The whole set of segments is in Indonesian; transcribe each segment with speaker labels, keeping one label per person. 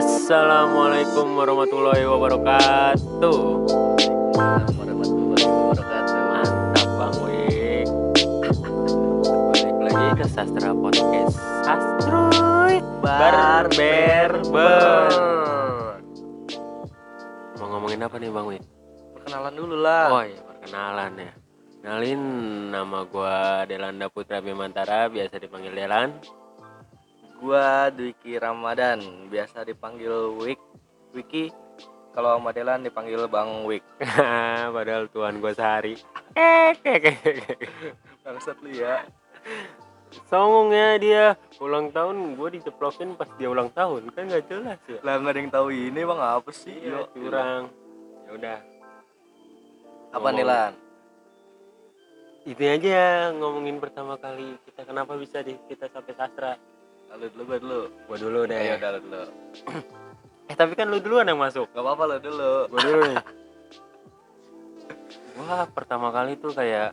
Speaker 1: Assalamualaikum warahmatullahi wabarakatuh.
Speaker 2: warahmatullahi wabarakatuh.
Speaker 1: Mantap Bang Wik. Balik lagi ke Sastra Podcast. Sastroy Barber Ber. Mau ngomongin apa nih Bang Wik?
Speaker 2: Perkenalan dulu lah.
Speaker 1: Oh iya perkenalan ya. Kenalin nama gua Delanda Putra Bimantara, biasa dipanggil Delan.
Speaker 2: Gua Dwiki Ramadan, biasa dipanggil Wik. Wiki kalau sama Delan dipanggil Bang Wik.
Speaker 1: Padahal tuan gua sehari.
Speaker 2: Bangsat lu ya.
Speaker 1: Songong ya dia ulang tahun gue diceplokin pas dia ulang tahun kan nggak jelas ya.
Speaker 2: Lah nggak ada yang tahu ini Bang apa sih?
Speaker 1: Iya
Speaker 2: Yuk,
Speaker 1: curang. Ya udah
Speaker 2: Apa nih. Lan?
Speaker 1: itu aja ngomongin pertama kali kita kenapa bisa di kita sampai sastra.
Speaker 2: Lu dulu gua dulu.
Speaker 1: Gua dulu deh.
Speaker 2: Ayo udah lu dulu.
Speaker 1: Eh tapi kan lu duluan yang masuk.
Speaker 2: Gak apa-apa lu dulu.
Speaker 1: Gua dulu nih. Gua pertama kali tuh kayak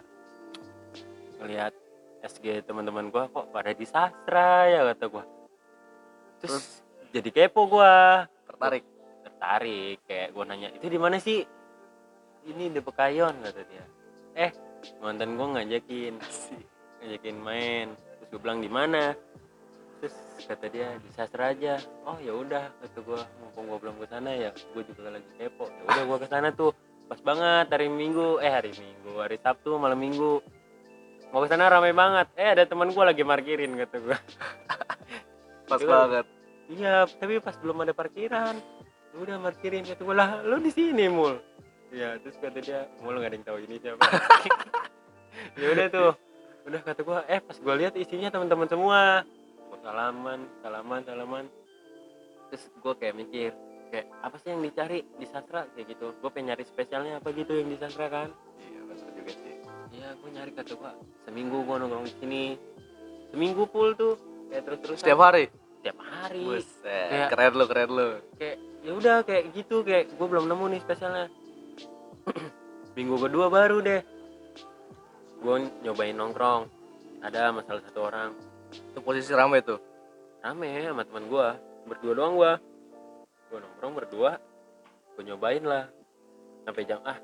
Speaker 1: ngeliat SG teman-teman gua kok pada di sastra ya kata gua. Terus, jadi kepo gua.
Speaker 2: Tertarik.
Speaker 1: tertarik kayak gue nanya itu di mana sih ini di Pekayon kata dia eh mantan gue ngajakin ngajakin main terus gue bilang di mana terus kata dia di sastra aja. Oh ya udah kata gue mumpung gue belum ke sana ya gue juga lagi kepo. Ya udah gue ke sana tuh. Pas banget hari minggu. Eh hari minggu hari sabtu malam minggu. Mau ke sana ramai banget. Eh ada teman gue lagi parkirin kata gue
Speaker 2: Pas
Speaker 1: Itu-
Speaker 2: banget.
Speaker 1: Iya, tapi pas belum ada parkiran, ya udah parkirin kata gue lah, lu di sini mul. Iya, terus kata dia, mul nggak ada yang tahu ini siapa. ya udah tuh, udah kata gue, eh pas gue lihat isinya teman-teman semua, salaman, salaman, salaman. Terus gue kayak mikir, kayak apa sih yang dicari di sastra kayak gitu. Gue pengen nyari spesialnya apa gitu yang di sastra kan.
Speaker 2: Iya benar juga sih.
Speaker 1: Iya, gue nyari kata gue, seminggu gue nongkrong di sini, seminggu full tuh, kayak terus-terus.
Speaker 2: Setiap hari.
Speaker 1: Setiap hari.
Speaker 2: Buset.
Speaker 1: Kayak-
Speaker 2: Keren lu, keren lu.
Speaker 1: kayak ya udah kayak gitu kayak gue belum nemu nih spesialnya minggu kedua baru deh gue nyobain nongkrong ada masalah satu orang
Speaker 2: Itu posisi rame tuh.
Speaker 1: rame sama teman gue berdua doang gue gue nongkrong berdua. Gue nyobain lah. Sampai jam ah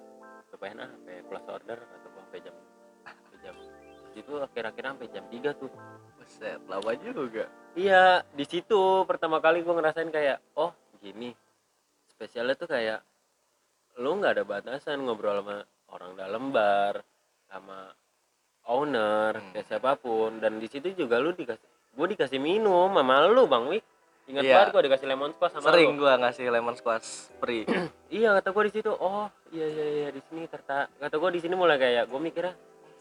Speaker 1: cobain ah sampai close order atau gua sampai jam sampai jam itu akhir-akhir sampai jam 3 tuh.
Speaker 2: Buset, lama juga.
Speaker 1: Iya, di situ pertama kali gue ngerasain kayak, oh gini, spesialnya tuh kayak, lu nggak ada batasan ngobrol sama orang dalam bar, sama owner,
Speaker 2: Hmm.
Speaker 1: kayak siapa pun, dan di situ juga lu dikasih, gue dikasih minum sama lu bang Wik, ingat
Speaker 2: Iya.
Speaker 1: banget gue dikasih lemon squash sama
Speaker 2: Sering gua ngasih lemon squash free.
Speaker 1: Iya kata gue di situ, oh iya iya iya di sini terta, kata gue di sini mulai kayak gue mikirnya,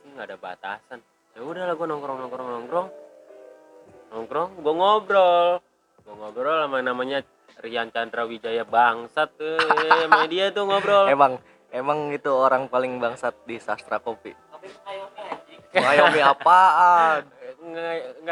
Speaker 1: ini nggak ada batasan, ya udahlah gue nongkrong nongkrong nongkrong, nongkrong, gue ngobrol, gue ngobrol sama namanya Rian Chandra Wijaya bangsat, eh, sama dia tuh ngobrol.
Speaker 2: emang emang itu orang paling bangsat di sastra kopi. Ngayomi apaan?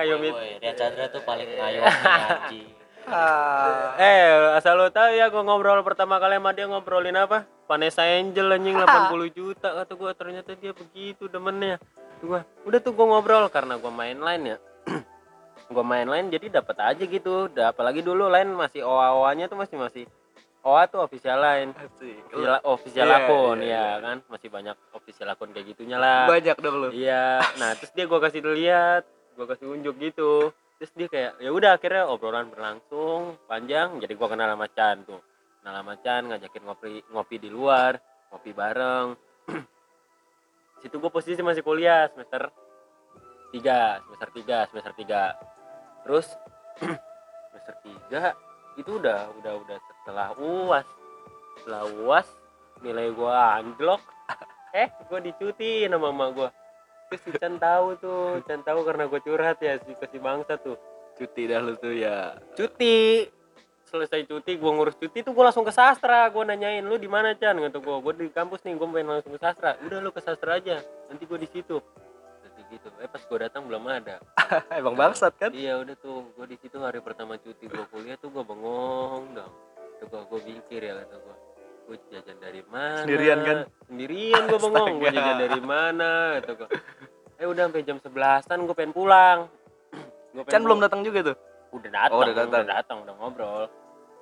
Speaker 1: Yomit.
Speaker 3: Rian Chandra tuh paling ngayomi anjing.
Speaker 2: Ah,
Speaker 1: Eh, asal lo tahu ya gue ngobrol pertama kali sama dia ngobrolin apa? Vanessa Angel anjing 80 juta kata gue ternyata dia begitu demennya. Tuh gua, udah tuh gue ngobrol karena gue main line ya. gue main line jadi dapat aja gitu. Da- apalagi dulu line masih OA-OA-nya tuh masih masih OA tuh official line.
Speaker 2: asik.
Speaker 1: Official, official
Speaker 2: Iya,
Speaker 1: akun
Speaker 2: iya,
Speaker 1: ya
Speaker 2: iya.
Speaker 1: kan masih banyak official akun kayak gitunya lah.
Speaker 2: Banyak dong lu.
Speaker 1: Iya, nah terus dia gua kasih lihat, gua kasih unjuk gitu. Terus dia kayak ya udah akhirnya obrolan berlangsung panjang, jadi gua kenal sama Chan tuh. Kenal sama Chan ngajakin ngopi ngopi di luar, ngopi bareng. Situ gua posisi masih kuliah semester 3, semester 3, semester 3. Terus semester 3 itu udah udah udah setelah UAS. Setelah UAS nilai gua anjlok. Eh, gua dicuti sama mama gua. Terus si Chan tahu tuh Chan tahu karena gue curhat ya si ke si bangsa tuh.
Speaker 2: Cuti dah lu tuh ya.
Speaker 1: cuti. Selesai cuti gue ngurus cuti tuh gue langsung ke sastra. Gue nanyain lu di mana Chan? Kata gue gue di kampus nih gue pengen langsung ke sastra. Udah lu ke sastra aja. Nanti gue di situ gitu. Eh pas gue datang belum ada.
Speaker 2: Emang bangsat kan?
Speaker 1: iya udah tuh. Gue di situ hari pertama cuti gue kuliah tuh gue bengong dong. Tuh gue gue pikir ya kata gue gue jajan dari mana?
Speaker 2: Sendirian kan?
Speaker 1: sendirian gue bengong. Gue jajan dari mana? Kata gue eh udah sampai jam sebelasan gue pengen pulang. Gua pengen
Speaker 2: Chan belum datang juga tuh.
Speaker 1: udah datang
Speaker 2: Oh, udah datang.
Speaker 1: udah datang udah ngobrol.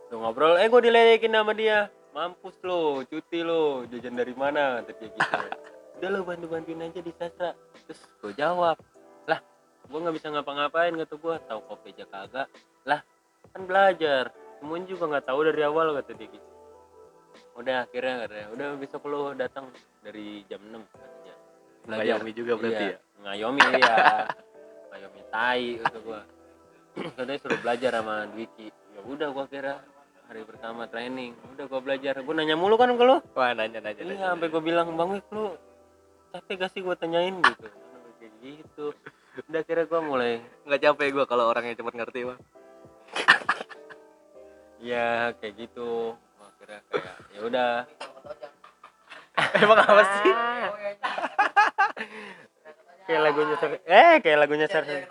Speaker 1: Udah ngobrol, eh gue diledekin sama dia. Mampus lo, cuti lo, jajan dari mana? Kata dia gitu. Udah lo bantu-bantuin aja di sastra. Terus gue jawab, lah gue nggak bisa ngapa-ngapain kata gue, tahu kopi aja kagak. Lah kan belajar, semuanya juga nggak tahu dari awal kata dia gitu. Udah akhirnya katanya, udah besok lo datang dari jam 6 katanya.
Speaker 2: Ngayomi juga berarti
Speaker 1: Iya,
Speaker 2: ya?
Speaker 1: Ngayomi ya. ngayomi tai kata gua. Katanya suruh belajar sama Dwiki. Ya udah gua kira hari pertama training. Udah gua belajar. Gua nanya mulu kan ke lu.
Speaker 2: Wah nanya nanya.
Speaker 1: Iya, sampai gua bilang, "Bang Wik, lu capek gak sih gua tanyain gitu?" Kayak gitu. Udah kira gua mulai
Speaker 2: Nggak capek gue kalau orangnya cepet ngerti mah.
Speaker 1: ya kayak gitu. Kira kayak ya udah.
Speaker 2: Emang apa sih?
Speaker 1: kayak lagunya Ser- eh kayak lagunya Sersan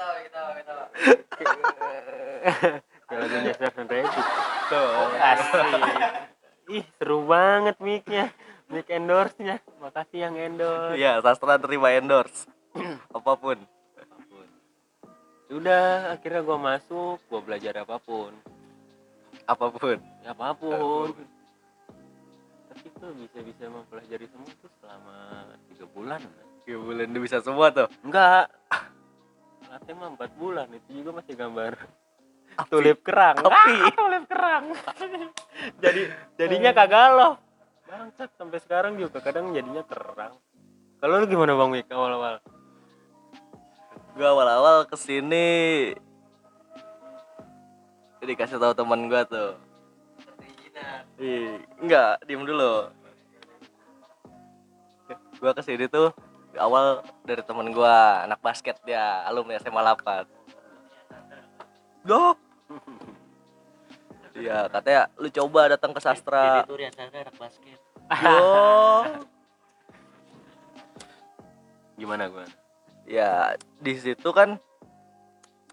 Speaker 1: kayak lagunya Reddit
Speaker 2: Tuh.
Speaker 1: asik ih seru banget mic-nya mic endorse-nya. Makasih yang endorse.
Speaker 2: Iya, sastra terima endorse. Apa
Speaker 1: pun. apa pun udah akhirnya gua masuk gua belajar apa
Speaker 2: pun. Apa pun.
Speaker 1: ya apa pun. Tapi tuh bisa bisa mempelajari semua tuh selama tiga bulan
Speaker 2: Ya bulan udah bisa semua tuh.
Speaker 1: enggak. Latih mah empat bulan itu juga masih gambar. Tulip kerang.
Speaker 2: Api.
Speaker 1: Ah, tulip kerang. Jadi jadinya kagak loh bangsat sampai sekarang juga kadang jadinya terang kalau lu gimana bang Wik awal-awal
Speaker 2: Gue awal-awal ke sini dikasih tahu teman gue tuh. Ih, enggak, diem dulu. Gua ke sini tuh awal dari temen gua anak basket dia, alumni SMA 8. Dok. Iya, katanya lu coba datang ke
Speaker 3: Jadi
Speaker 2: sastra.
Speaker 3: tuh Rian Sastra anak basket.
Speaker 2: Yo.
Speaker 1: gimana gua
Speaker 2: Ya, di situ kan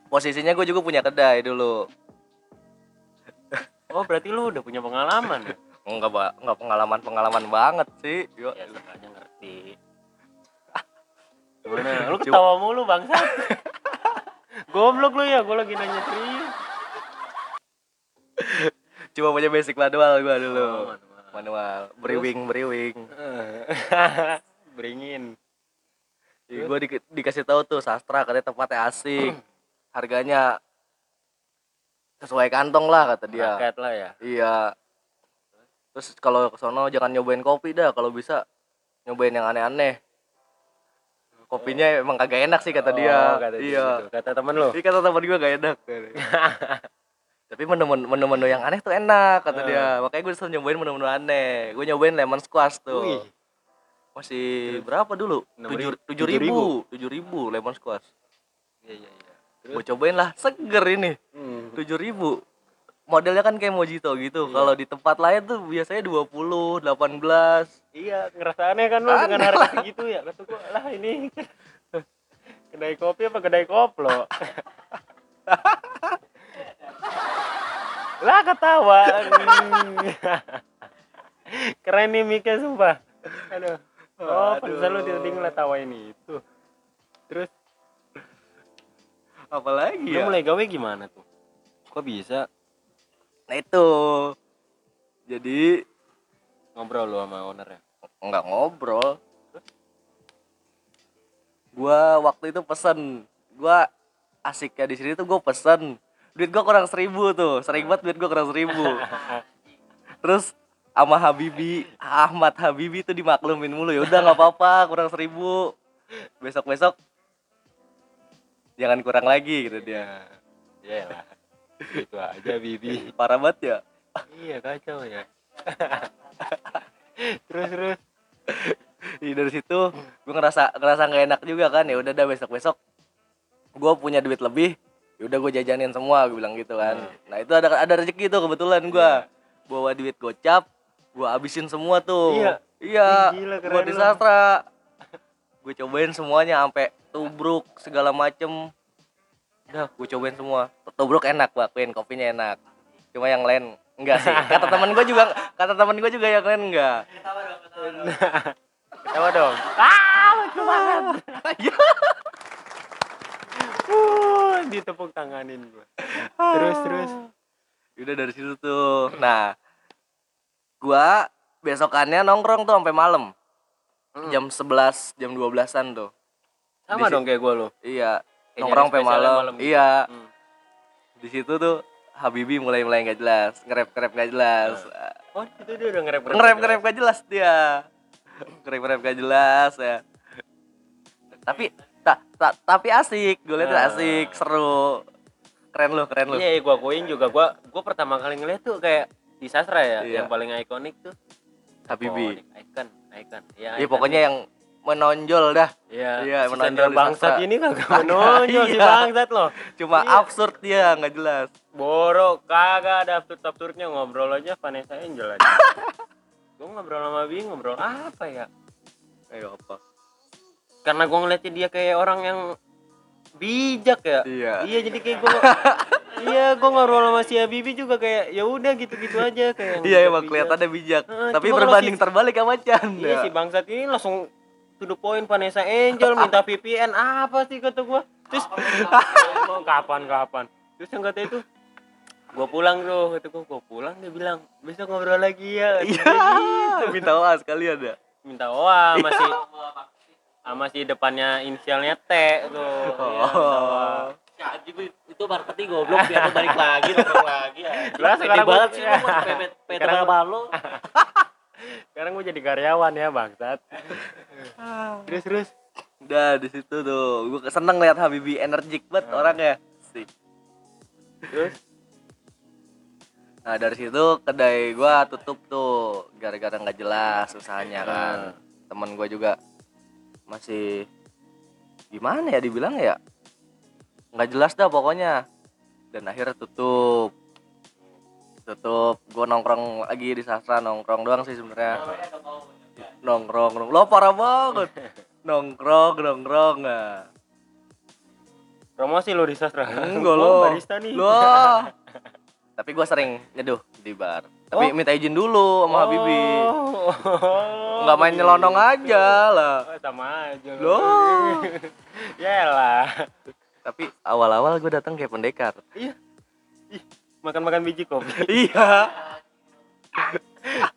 Speaker 2: posisinya gue juga punya kedai dulu.
Speaker 1: oh berarti lu udah punya pengalaman ya
Speaker 2: Enggak, Pak. Enggak pengalaman-pengalaman banget sih. Yo.
Speaker 1: ya seenggaknya ngerti gimana lu ketawa mulu bangsat goblok lu ya gua lagi nanya serius
Speaker 2: Cuma punya basic manual gua dulu.
Speaker 1: Oh, manual.
Speaker 2: Manual, beriwing, beriwing.
Speaker 1: beringin
Speaker 2: Gue di, dikasih tahu tuh sastra katanya tempatnya asik. Harganya sesuai kantong lah kata dia.
Speaker 1: rakyat lah ya
Speaker 2: Iya. Terus kalau ke sono jangan nyobain kopi dah, kalau bisa nyobain yang aneh-aneh. Kopinya emang kagak enak sih kata dia.
Speaker 1: Oh, kata dia
Speaker 2: iya.
Speaker 1: gitu. kata temen lu
Speaker 2: Ini kata teman gue gak enak. Tapi menu-menu menu-menu yang aneh tuh enak kata
Speaker 1: Ah.
Speaker 2: dia. Makanya gue disuruh nyobain menu-menu aneh. Gue nyobain lemon squash tuh.
Speaker 1: Wih.
Speaker 2: Masih berapa dulu? Tujuh
Speaker 1: ribu-
Speaker 2: tujuh ribu, tujuh ribu lemon squash.
Speaker 1: iya iya iya
Speaker 2: Gue cobain lah, seger ini.
Speaker 1: Hmm.
Speaker 2: Tujuh ribu. Modelnya kan kayak mojito gitu.
Speaker 1: Iya.
Speaker 2: Kalau di tempat lain tuh biasanya 20, 18.
Speaker 1: Iya, ngerasa aneh kan lu dengan harga segitu ya. Kata gua, lah ini kedai kopi apa kedai koplo? lah ketawa. Keren nih mic-nya sumpah. Aduh. Oh, pantesan lu tadi ngelatawain itu. Terus
Speaker 2: Apalagi
Speaker 1: lu
Speaker 2: ya?
Speaker 1: mulai gawe gimana tuh? Kok bisa
Speaker 2: Nah itu. Jadi
Speaker 1: ngobrol lu sama owner ya?
Speaker 2: nggak ngobrol. Gua waktu itu pesen. Gua asiknya di sini tuh gue pesen. Duit gua kurang seribu tuh. Sering banget duit gua kurang seribu. Terus sama Habibi Ahmad Habibi tuh dimaklumin mulu ya udah nggak apa-apa kurang seribu besok besok jangan kurang lagi gitu dia
Speaker 1: Iya lah. Gitu aja Bibi.
Speaker 2: parah banget ya
Speaker 1: iya kacau ya. terus terus
Speaker 2: Jadi dari situ gue ngerasa ngerasa nggak enak juga kan ya udah dah besok besok gue punya duit lebih ya udah gue jajanin semua gue bilang gitu kan. Nah itu ada ada rezeki tuh kebetulan gue bawa duit gocap gue habisin semua tuh.
Speaker 1: Iya.
Speaker 2: iya.
Speaker 1: Gila,
Speaker 2: gue
Speaker 1: keren
Speaker 2: di
Speaker 1: lu.
Speaker 2: sastra gue cobain semuanya sampai tubruk segala macem. Udah gue cobain semua. Tubruk enak gue akuin kopinya enak. Cuma yang lain enggak sih. Kata temen gue juga kata temen gue juga yang lain enggak.
Speaker 1: Ketawa dong ah lucu banget. Uh ditepuk tanganin gua. Terus terus.
Speaker 2: Udah dari situ tuh. Nah gua besokannya nongkrong tuh sampai malam.
Speaker 1: Hmm.
Speaker 2: jam 11 jam 12-an tuh.
Speaker 1: Sama dong kayak gue lo
Speaker 2: iya
Speaker 1: Kayak
Speaker 2: nongkrong sampai malam,
Speaker 1: malam gitu.
Speaker 2: iya.
Speaker 1: Hmm.
Speaker 2: di situ tuh Habibi mulai mulai nggak jelas ngerep ngerep nggak jelas.
Speaker 1: Oh itu dia udah ngerep
Speaker 2: ngerep ngerep nggak jelas dia. Ngerep ngerep nggak jelas ya. Tapi tak tak tapi asik gue liat tuh
Speaker 1: Ah.
Speaker 2: asik seru keren lu keren lu
Speaker 1: iya gue akuin juga gue gue pertama kali ngeliat tuh kayak di sastra ya
Speaker 2: Iya.
Speaker 1: yang paling ikonik tuh
Speaker 2: Habibi
Speaker 1: Ikonik, icon icon ya
Speaker 2: Iya pokoknya yang menonjol dah.
Speaker 1: Iya,
Speaker 2: Iya, menonjol
Speaker 1: bangsat ini kagak menonjol si
Speaker 2: Iya.
Speaker 1: bangsat loh.
Speaker 2: Cuma
Speaker 1: Iya.
Speaker 2: absurd dia nggak jelas.
Speaker 1: Boro kagak ada absurd absurdnya ngobrol aja Vanessa Angel aja. gue ngobrol sama Bi ngobrol apa ya?
Speaker 2: Ayo apa?
Speaker 1: Karena gue ngeliatnya dia kayak orang yang bijak ya.
Speaker 2: Iya.
Speaker 1: Iya jadi kayak gue Iya, gue ngobrol sama si Habibi juga kayak ya udah gitu-gitu aja kayak.
Speaker 2: Iya emang kelihatannya bijak.
Speaker 1: Heeh,
Speaker 2: Tapi berbanding
Speaker 1: si-
Speaker 2: terbalik sama Chan.
Speaker 1: Iya si bangsat ini langsung to the point Vanessa Angel minta VPN apa sih kata gua terus mau kapan kapan terus yang kata itu gua pulang tuh kata gua gua pulang dia bilang besok ngobrol lagi ya
Speaker 2: Iya. Minta doa sekalian ya.
Speaker 1: minta OA masih sama si depannya inisialnya T tuh Iya, minta OA.
Speaker 3: Ya, anjing, itu marketing goblok biar balik lagi nongkrong lagi ya.
Speaker 1: Lah, sekarang
Speaker 3: banget
Speaker 1: gua-
Speaker 3: sih lu pepet pepet
Speaker 1: Sekarang-
Speaker 3: sama lu.
Speaker 1: sekarang gua jadi karyawan ya bangsat terus terus
Speaker 2: Udah di situ tuh. Gue seneng lihat Habibi energik banget orangnya. Sih.
Speaker 1: terus
Speaker 2: Nah dari situ kedai gua tutup tuh gara-gara nggak jelas usahanya kan. Temen gua juga masih gimana ya dibilang ya nggak jelas dah pokoknya. Dan akhirnya tutup. Tutup. Gua nongkrong lagi di sastra nongkrong doang sih sebenarnya. Nongkrong, nongkrong. Lo parah banget. Nongkrong, nongkrong. Nah.
Speaker 1: promosi lo di sastra
Speaker 2: Enggak lo.
Speaker 1: barista nih
Speaker 2: Lo. Tapi gua sering nyeduh di bar. Tapi
Speaker 1: Oh.
Speaker 2: minta izin dulu sama Habibi.
Speaker 1: Oh.
Speaker 2: nggak main nyelonong aja lah.
Speaker 1: Oh, sama aja.
Speaker 2: Loh.
Speaker 1: ya lah
Speaker 2: tapi awal-awal gue datang kayak pendekar.
Speaker 1: Iya. Ih, makan-makan biji kopi.
Speaker 2: Iya.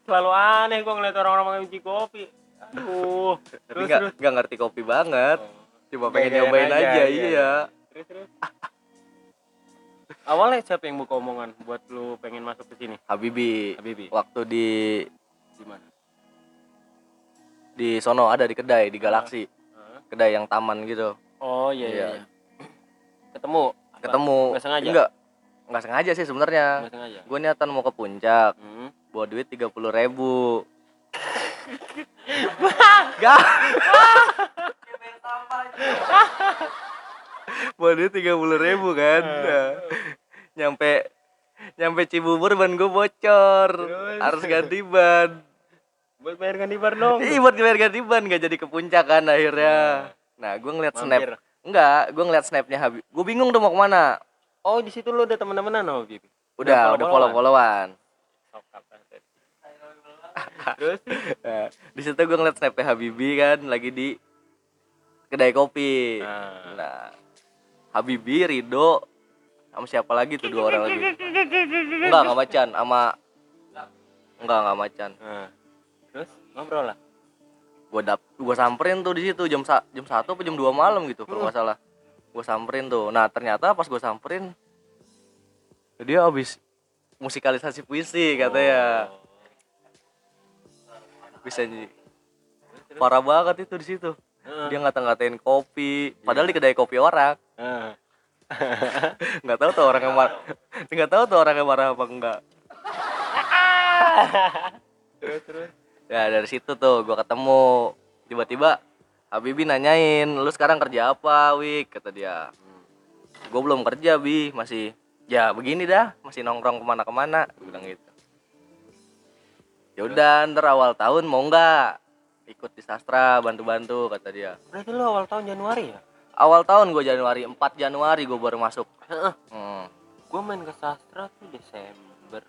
Speaker 1: Selalu aneh gua ngeliat orang-orang makan biji kopi. Aduh.
Speaker 2: Tapi
Speaker 1: terus
Speaker 2: nggak ngerti kopi banget. Cuma pengen
Speaker 1: Gaya-gayaan
Speaker 2: nyobain
Speaker 1: aja,
Speaker 2: aja,
Speaker 1: iya.
Speaker 2: iya.
Speaker 1: Terus terus awalnya siapa yang buka omongan buat lu pengen masuk ke sini?
Speaker 2: Habibi.
Speaker 1: Habibi.
Speaker 2: Waktu di
Speaker 1: di mana?
Speaker 2: Di sono ada di kedai di Galaksi
Speaker 1: Hah?
Speaker 2: kedai yang taman gitu.
Speaker 1: Oh iya iya,
Speaker 2: Iya.
Speaker 1: iya. ketemu? Apa?
Speaker 2: ketemu.
Speaker 1: Nggak sengaja?
Speaker 2: Enggak nggak sengaja sih sebenarnya. Gue niatan mau ke puncak.
Speaker 1: Hmm.
Speaker 2: bawa duit tiga puluh ribu. Gak duit tiga puluh ribu kan. Nah, nyampe nyampe Cibubur ban gue bocor.
Speaker 1: Terus?
Speaker 2: harus ganti ban.
Speaker 1: Buat bayar ganti bar dong.
Speaker 2: Ih buat bayar ganti ban. Gak jadi ke puncak kan akhirnya. Nah. Gue ngeliat snap.
Speaker 1: Mampir.
Speaker 2: enggak gue ngeliat snapnya Habib. Gue bingung tuh mau ke mana.
Speaker 1: Oh di situ lu udah teman-temanan sama Habibi
Speaker 2: udah udah follow followan
Speaker 1: terus?
Speaker 2: Nah, di situ gue ngeliat snapnya Habibi kan lagi di kedai kopi.
Speaker 1: Nah.
Speaker 2: Nah, Habibi, Rido, sama siapa lagi tuh dua orang lagi? Enggak, enggak macan, sama enggak enggak macan.
Speaker 1: Nah, terus ngobrol lah
Speaker 2: Gue dap, gue samperin tuh di situ jam sa jam satu atau jam 2 malam gitu kalau nggak salah. Gue samperin tuh. Nah ternyata pas gue samperin dia habis musikalisasi puisi katanya.
Speaker 1: Oh.
Speaker 2: Bisa nih. Parah banget itu di situ.
Speaker 1: Heeh.
Speaker 2: Dia ngata-ngatain kopi, padahal di kedai kopi orang.
Speaker 1: Heeh.
Speaker 2: nggak tahu tuh orang yang marah. Nggak tahu tuh orang yang marah apa enggak.
Speaker 1: Terus terus.
Speaker 2: Ya dari situ tuh gua ketemu. Tiba-tiba Habibi nanyain lu sekarang kerja apa Wik kata dia. Gue belum kerja bi. Masih ya begini dah. Masih nongkrong ke mana-kemana. Bilang gitu. Ya udah ntar awal tahun mau nggak ikut di sastra bantu-bantu kata dia.
Speaker 1: Berarti lu awal tahun Januari ya
Speaker 2: awal tahun gue Januari 4 Januari gue baru masuk
Speaker 1: Heeh.
Speaker 2: hmm.
Speaker 1: gua main ke sastra tuh Desember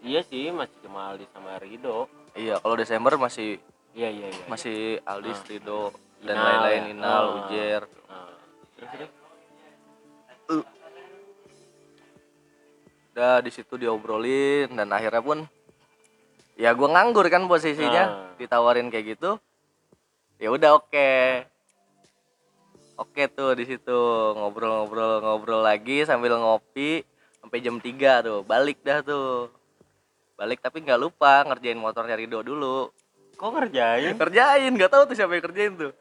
Speaker 1: iya sih masih cuma Aldi sama Rido
Speaker 2: iya kalau Desember masih
Speaker 1: iya iya iya
Speaker 2: masih Aldis
Speaker 1: Ah.
Speaker 2: Rido dan lain-lain
Speaker 1: ya?
Speaker 2: Inal
Speaker 1: Ah.
Speaker 2: Ujer
Speaker 1: terus terus
Speaker 2: udah di situ diobrolin dan akhirnya pun ya gua nganggur kan posisinya
Speaker 1: Ah.
Speaker 2: ditawarin kayak gitu ya udah oke. Oke tuh di situ ngobrol-ngobrol ngobrol lagi sambil ngopi sampai jam 3 tuh. Balik dah tuh. Balik tapi nggak lupa ngerjain motornya Rido dulu.
Speaker 1: Kok ngerjain?
Speaker 2: Kerjain nggak tahu tuh siapa yang kerjain tuh.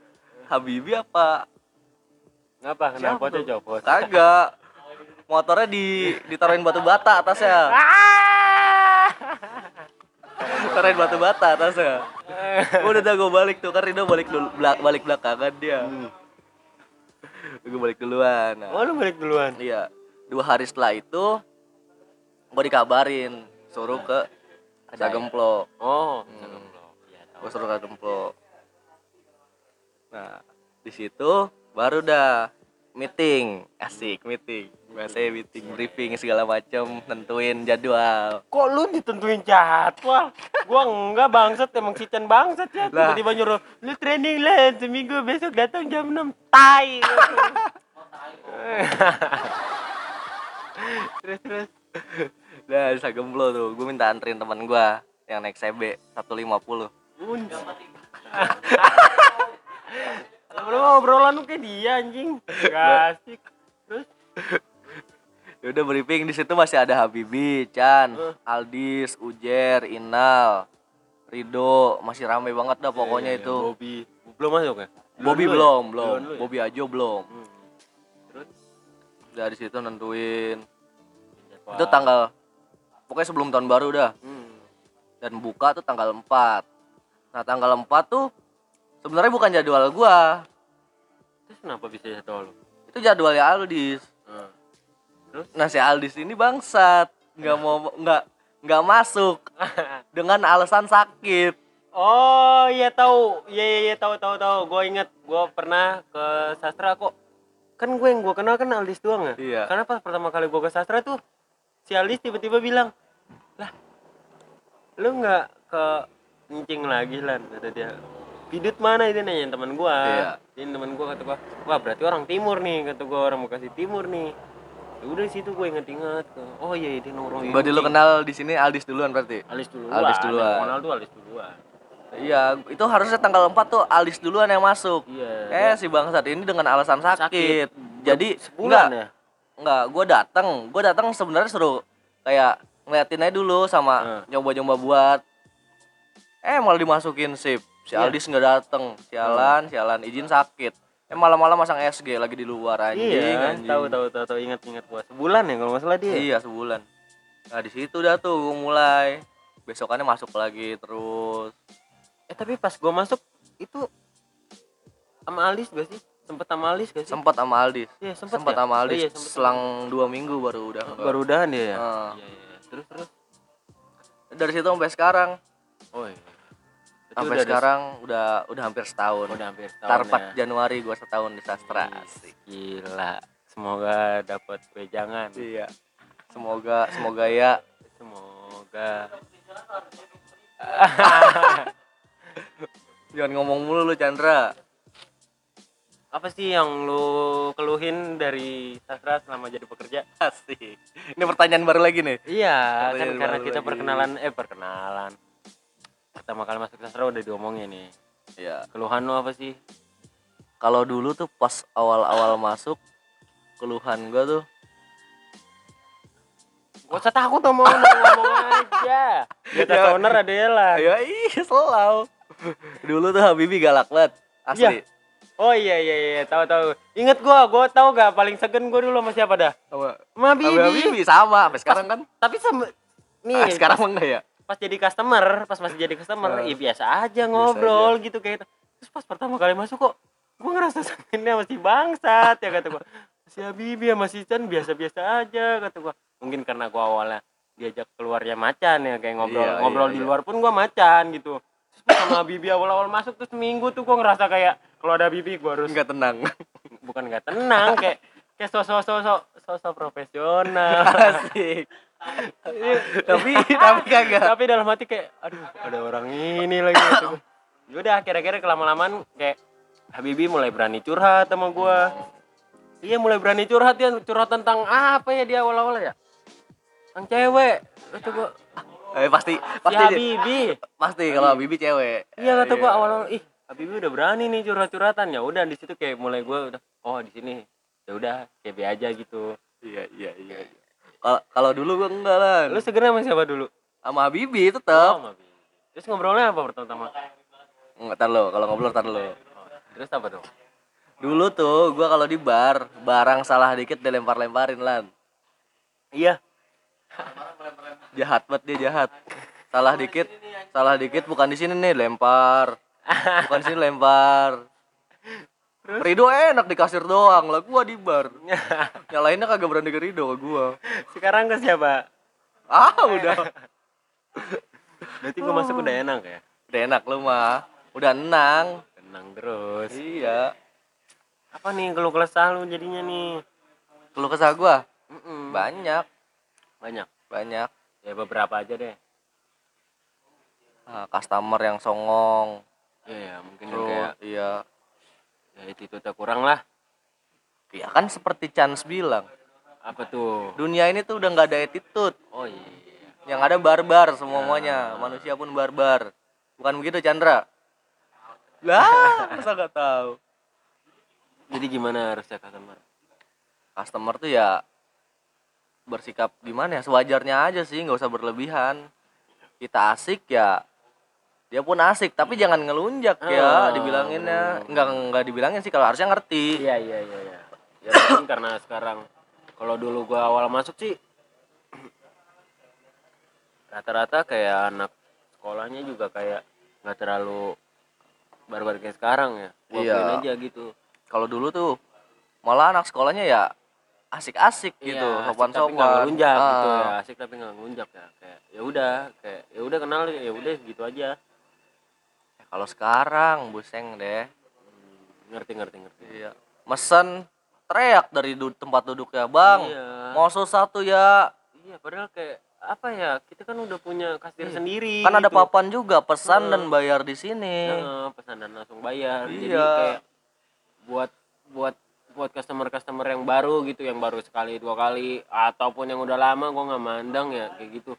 Speaker 2: Habibi apa?
Speaker 1: Ngapa kenapa copot?
Speaker 2: Kagak. Motornya di ditaruhin batu bata atasnya ditaruhin batu bata atasnya udah dah gue balik tuh. Kan Rido balik dulu belak- balik belakangan dia. Gue balik duluan. Nah,
Speaker 1: oh lu balik duluan?
Speaker 2: Iya. Dua hari setelah itu gue dikabarin suruh ke Sagemplo
Speaker 1: oh
Speaker 2: Hmm.
Speaker 1: Sagemplo. Iya, tahu.
Speaker 2: gue suruh ke Gemplo nah di situ baru dah meeting. Asik meeting. Biasanya meeting briefing segala macam nentuin jadwal.
Speaker 1: Kok lu ditentuin jadwal? Gua enggak bangsat. Emang Cican bangsat ya
Speaker 2: Lah.
Speaker 1: tiba-tiba nyuruh lu training lah seminggu besok datang jam 6 tai. Terus terus.
Speaker 2: Nah, di Sagemplo tuh, gue minta anterin teman gue yang naik CB 150.
Speaker 1: Unj. Lu ngobrolan lu kayak dia anjing gak asik terus
Speaker 2: Ya udah briefing di situ masih ada Habibi, Chan, Aldis, Ujer, Inal, Rido, masih rame banget dah pokoknya
Speaker 1: Iya,
Speaker 2: itu.
Speaker 1: Bobby belum masuk ya
Speaker 2: Bobby
Speaker 1: Duluan
Speaker 2: belum,
Speaker 1: lu ya?
Speaker 2: belum.
Speaker 1: Ya?
Speaker 2: Bobby Ajo belum.
Speaker 1: Hmm. terus
Speaker 2: Udah di situ nentuin. Itu tanggal pokoknya sebelum tahun baru dah.
Speaker 1: Hmm.
Speaker 2: Dan buka tuh tanggal 4. Nah, tanggal 4 tuh sebenarnya bukan jadwal gua.
Speaker 1: terus kenapa bisa jadwal lu
Speaker 2: Itu jadwalnya Aldis.
Speaker 1: Hmm.
Speaker 2: Nah, si Aldis ini bangsat, nggak mau nggak nggak masuk dengan alasan sakit.
Speaker 1: Oh iya tahu, iya iya iya tahu tahu tahu. Gue inget, gue pernah ke sastra kok. Kan gue yang gue kenal kan Aldis doang ya.
Speaker 2: Iya.
Speaker 1: Karena pas pertama kali gue ke sastra tuh si Aldis tiba-tiba bilang, lah, lu nggak ke ngencing lagi lan kata dia. Pidut mana itu nanya teman gue.
Speaker 2: Iya.
Speaker 1: Ini teman gue kata gue, wah berarti orang timur nih kata gue orang Bekasi timur nih. Ya udah di situ gue inget-inget oh iya dia nongkrong.
Speaker 2: Berarti lu kenal di sini Aldis duluan berarti?
Speaker 1: Aldis duluan.
Speaker 2: Aldis duluan.
Speaker 1: Kenal tuh Aldis duluan.
Speaker 2: Iya, itu harusnya tanggal 4 tuh Aldis duluan yang masuk.
Speaker 1: Iya.
Speaker 2: Eh si bangsat ini dengan alasan sakit.
Speaker 1: Sakit.
Speaker 2: Jadi enggak,
Speaker 1: ya.
Speaker 2: enggak, gua datang, gua datang sebenarnya suruh kayak ngeliatin aja dulu sama
Speaker 1: Hmm.
Speaker 2: nyoba-nyoba buat. Eh malah dimasukin sip. Si. Aldis nggak datang. Sialan, sialan izin sakit. Eh malam-malam masang SG lagi di luar anjing.
Speaker 1: Iya,
Speaker 2: anjing.
Speaker 1: tahu tahu tahu tahu ingat ingat gua. Sebulan ya kalau nggak salah dia.
Speaker 2: Iya sebulan. Nah di situ dah tuh gua mulai. Besokannya masuk lagi terus.
Speaker 1: Eh tapi pas gua masuk itu sama Alis gak sih? Sempet sama Alis gak sih?
Speaker 2: Sempat sama Aldis.
Speaker 1: Iya, sempet.
Speaker 2: Sempat
Speaker 1: ya?
Speaker 2: sama
Speaker 1: Oh,
Speaker 2: Aldis.
Speaker 1: iya, sempet.
Speaker 2: Selang dua minggu baru udah.
Speaker 1: baru udahan dia ya.
Speaker 2: Ah.
Speaker 1: Iya, iya. Terus terus.
Speaker 2: Dari situ sampai sekarang.
Speaker 1: Oh iya.
Speaker 2: Sampai
Speaker 1: udah ada-
Speaker 2: sekarang udah udah hampir setahun.
Speaker 1: udah hampir setahun.
Speaker 2: 4
Speaker 1: ya.
Speaker 2: Januari gua setahun di sastra. Asik.
Speaker 1: Gila. Semoga dapat wejangan.
Speaker 2: Iya. Semoga semoga ya
Speaker 1: Semoga.
Speaker 2: jangan ngomong mulu lu Chandra.
Speaker 1: Apa sih yang lu keluhin dari sastra selama jadi pekerja?
Speaker 2: Asik. Ini pertanyaan baru lagi nih.
Speaker 1: Iya, kan karena kita
Speaker 2: lagi.
Speaker 1: perkenalan eh perkenalan. Pertama kali masuk sastra udah diomongin nih.
Speaker 2: Iya.
Speaker 1: Keluhan lu apa sih?
Speaker 2: Kalau dulu tuh pas awal-awal masuk keluhan gua tuh
Speaker 1: Gak usah takut ngomong ngomong aja. Di atas
Speaker 2: Ya.
Speaker 1: owner ada ya lah.
Speaker 2: ya iya selalu. Dulu tuh Habibi galak banget. Asli.
Speaker 1: Oh iya iya iya tahu tahu. Ingat gua, gua tahu gak paling segen gua dulu sama siapa dah?
Speaker 2: Sama
Speaker 1: Sama
Speaker 2: sama
Speaker 1: Bibi.
Speaker 2: Habibi sama sampai sekarang kan.
Speaker 1: Tapi sama nih
Speaker 2: Ah, sekarang mah enggak ya?
Speaker 1: Pas jadi customer, pas masih jadi customer, ya biasa aja ngobrol gitu kayak gitu. Terus pas pertama kali masuk kok gua ngerasa sebenarnya masih bangsat ya kata gua. Si Habibi sama si Chan biasa-biasa aja kata gua. Mungkin karena gua awalnya diajak keluarnya macan ya kayak ngobrol
Speaker 2: Iya,
Speaker 1: ngobrol
Speaker 2: iya,
Speaker 1: di
Speaker 2: iya.
Speaker 1: luar pun gua macan gitu. Terus pas sama Habibi awal-awal masuk terus seminggu tuh gua ngerasa kayak kalau ada Habibi gua harus
Speaker 2: Enggak tenang.
Speaker 1: bukan nggak tenang kayak kayak sosok sosok sosok profesional
Speaker 2: Asik. Tapi tapi kagak.
Speaker 1: tapi dalam hati kayak aduh ada orang ini lagi gitu. Yaudah akhir-akhir kelama-lamaan kayak Habibi mulai berani curhat sama gua. Iya mulai berani curhat ya curhat tentang apa ya dia awal-awal ya? Yang cewek. Kata gua
Speaker 2: Eh pasti pasti
Speaker 1: Habibi.
Speaker 2: Pasti kalau Bibi cewek.
Speaker 1: iya kata gua awal ih Habibi udah berani nih curhat-curhatan. Ya udah di situ kayak mulai gua udah oh di sini. Ya udah kayak aja gitu.
Speaker 2: Iya iya iya. Kalau kalau dulu gua enggak lah.
Speaker 1: lu segera sama siapa dulu
Speaker 2: sama Bibi
Speaker 1: Oh,
Speaker 2: tetap.
Speaker 1: sama Habibi. terus ngobrolnya apa pertama-tama
Speaker 2: Enggak tar lo, kalau ngobrol tar lo.
Speaker 1: Oh, terus apa dong
Speaker 2: Dulu tuh gua kalau di bar, barang salah dikit dilempar-lemparin lan.
Speaker 1: iya
Speaker 2: Jahat banget dia jahat. Salah dikit, salah dikit bukan di sini nih lempar. Bukan di sini lempar. Rido enak di kasir doang lah gua di bar. Nyalainnya kagak berani ke Rido gua.
Speaker 1: sekarang ke siapa
Speaker 2: Ah udah.
Speaker 1: berarti gua masuk udah enak ya
Speaker 2: Udah enak lu mah. Udah enang.
Speaker 1: tenang terus
Speaker 2: Iya.
Speaker 1: apa nih kalau kesah lu jadinya nih
Speaker 2: Keluh kesah gua
Speaker 1: Mm-mm.
Speaker 2: banyak,
Speaker 1: banyak
Speaker 2: banyak.
Speaker 1: ya beberapa aja deh
Speaker 2: Ah, customer yang songong.
Speaker 1: Iya, ya, mungkin yang
Speaker 2: Terus
Speaker 1: kayak
Speaker 2: iya.
Speaker 1: Ya itu itu kurang lah.
Speaker 2: Ya kan seperti Chance bilang,
Speaker 1: apa tuh?
Speaker 2: Dunia ini tuh udah nggak ada attitude.
Speaker 1: oh iya.
Speaker 2: Yang ada barbar semuanya, manusia pun barbar. Bukan begitu Chandra? Lah, masa nggak tahu.
Speaker 1: jadi gimana harusnya customer?
Speaker 2: Customer tuh ya bersikap gimana ya? Sewajarnya aja sih nggak usah berlebihan. Kita asik ya dia pun asik tapi jangan ngelunjak
Speaker 1: Ah,
Speaker 2: ya. Dibilanginnya nggak nggak dibilangin sih kalau harusnya ngerti.
Speaker 1: Iya iya iya iya. Ya mungkin karena sekarang kalau dulu gua awal masuk sih rata-rata kayak anak sekolahnya juga kayak nggak terlalu barbar kayak sekarang ya. Gua
Speaker 2: Iya.
Speaker 1: aja gitu.
Speaker 2: Kalau dulu tuh malah anak sekolahnya ya asik-asik gitu
Speaker 1: Iya, asik
Speaker 2: sopan sopan.
Speaker 1: ngelunjak gitu
Speaker 2: Ah.
Speaker 1: ya asik tapi nggak ngelunjak ya. Kayak ya udah kayak ya udah kenal ya udah gitu aja
Speaker 2: kalau sekarang buseng deh
Speaker 1: Hmm, ngerti ngerti ngerti
Speaker 2: iya mesen teriak dari du- tempat duduknya bang
Speaker 1: iya
Speaker 2: mau sus satu ya
Speaker 1: iya padahal kayak apa ya kita kan udah punya kasir
Speaker 2: Iya.
Speaker 1: sendiri
Speaker 2: kan ada
Speaker 1: gitu.
Speaker 2: papan juga pesan
Speaker 1: Heeh.
Speaker 2: dan bayar di sini
Speaker 1: Heeh, pesan dan langsung bayar jadi
Speaker 2: Iya.
Speaker 1: kayak buat buat buat customer customer yang baru gitu yang baru sekali dua kali ataupun yang udah lama gua nggak mandang ya kayak gitu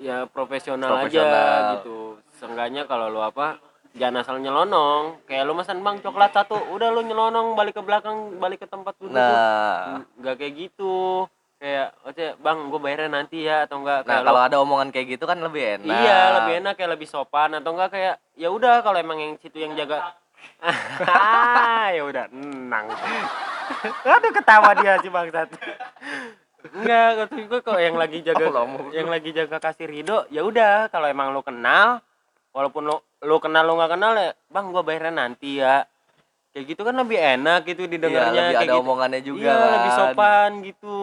Speaker 1: ya profesional, aja
Speaker 2: Profesional.
Speaker 1: gitu seenggaknya kalau lu apa jangan asal nyelonong. Kayak lu pesan bang coklat satu. Udah lu nyelonong balik ke belakang balik ke tempat duduk.
Speaker 2: Nah.
Speaker 1: Nggak kayak gitu. Kayak oke bang gue bayarnya nanti ya atau enggak
Speaker 2: nah kalau
Speaker 1: lo-
Speaker 2: ada omongan kayak gitu kan lebih enak.
Speaker 1: Iya lebih enak kayak lebih sopan. Atau enggak kayak ya udah kalau emang yang situ yang jaga ya udah tenang aduh ketawa dia si bangsat. Enggak kata gue kok yang lagi jaga
Speaker 2: Oh,
Speaker 1: yang lagi jaga kasir Rido ya udah. Kalau emang lo kenal walaupun lo lo kenal lo nggak kenal ya bang gue bayarnya nanti ya kayak gitu kan lebih enak gitu
Speaker 2: iya,
Speaker 1: didengarnya
Speaker 2: lebih
Speaker 1: kayak
Speaker 2: ada
Speaker 1: gitu.
Speaker 2: omongannya juga
Speaker 1: iya lebih
Speaker 2: kan.
Speaker 1: sopan gitu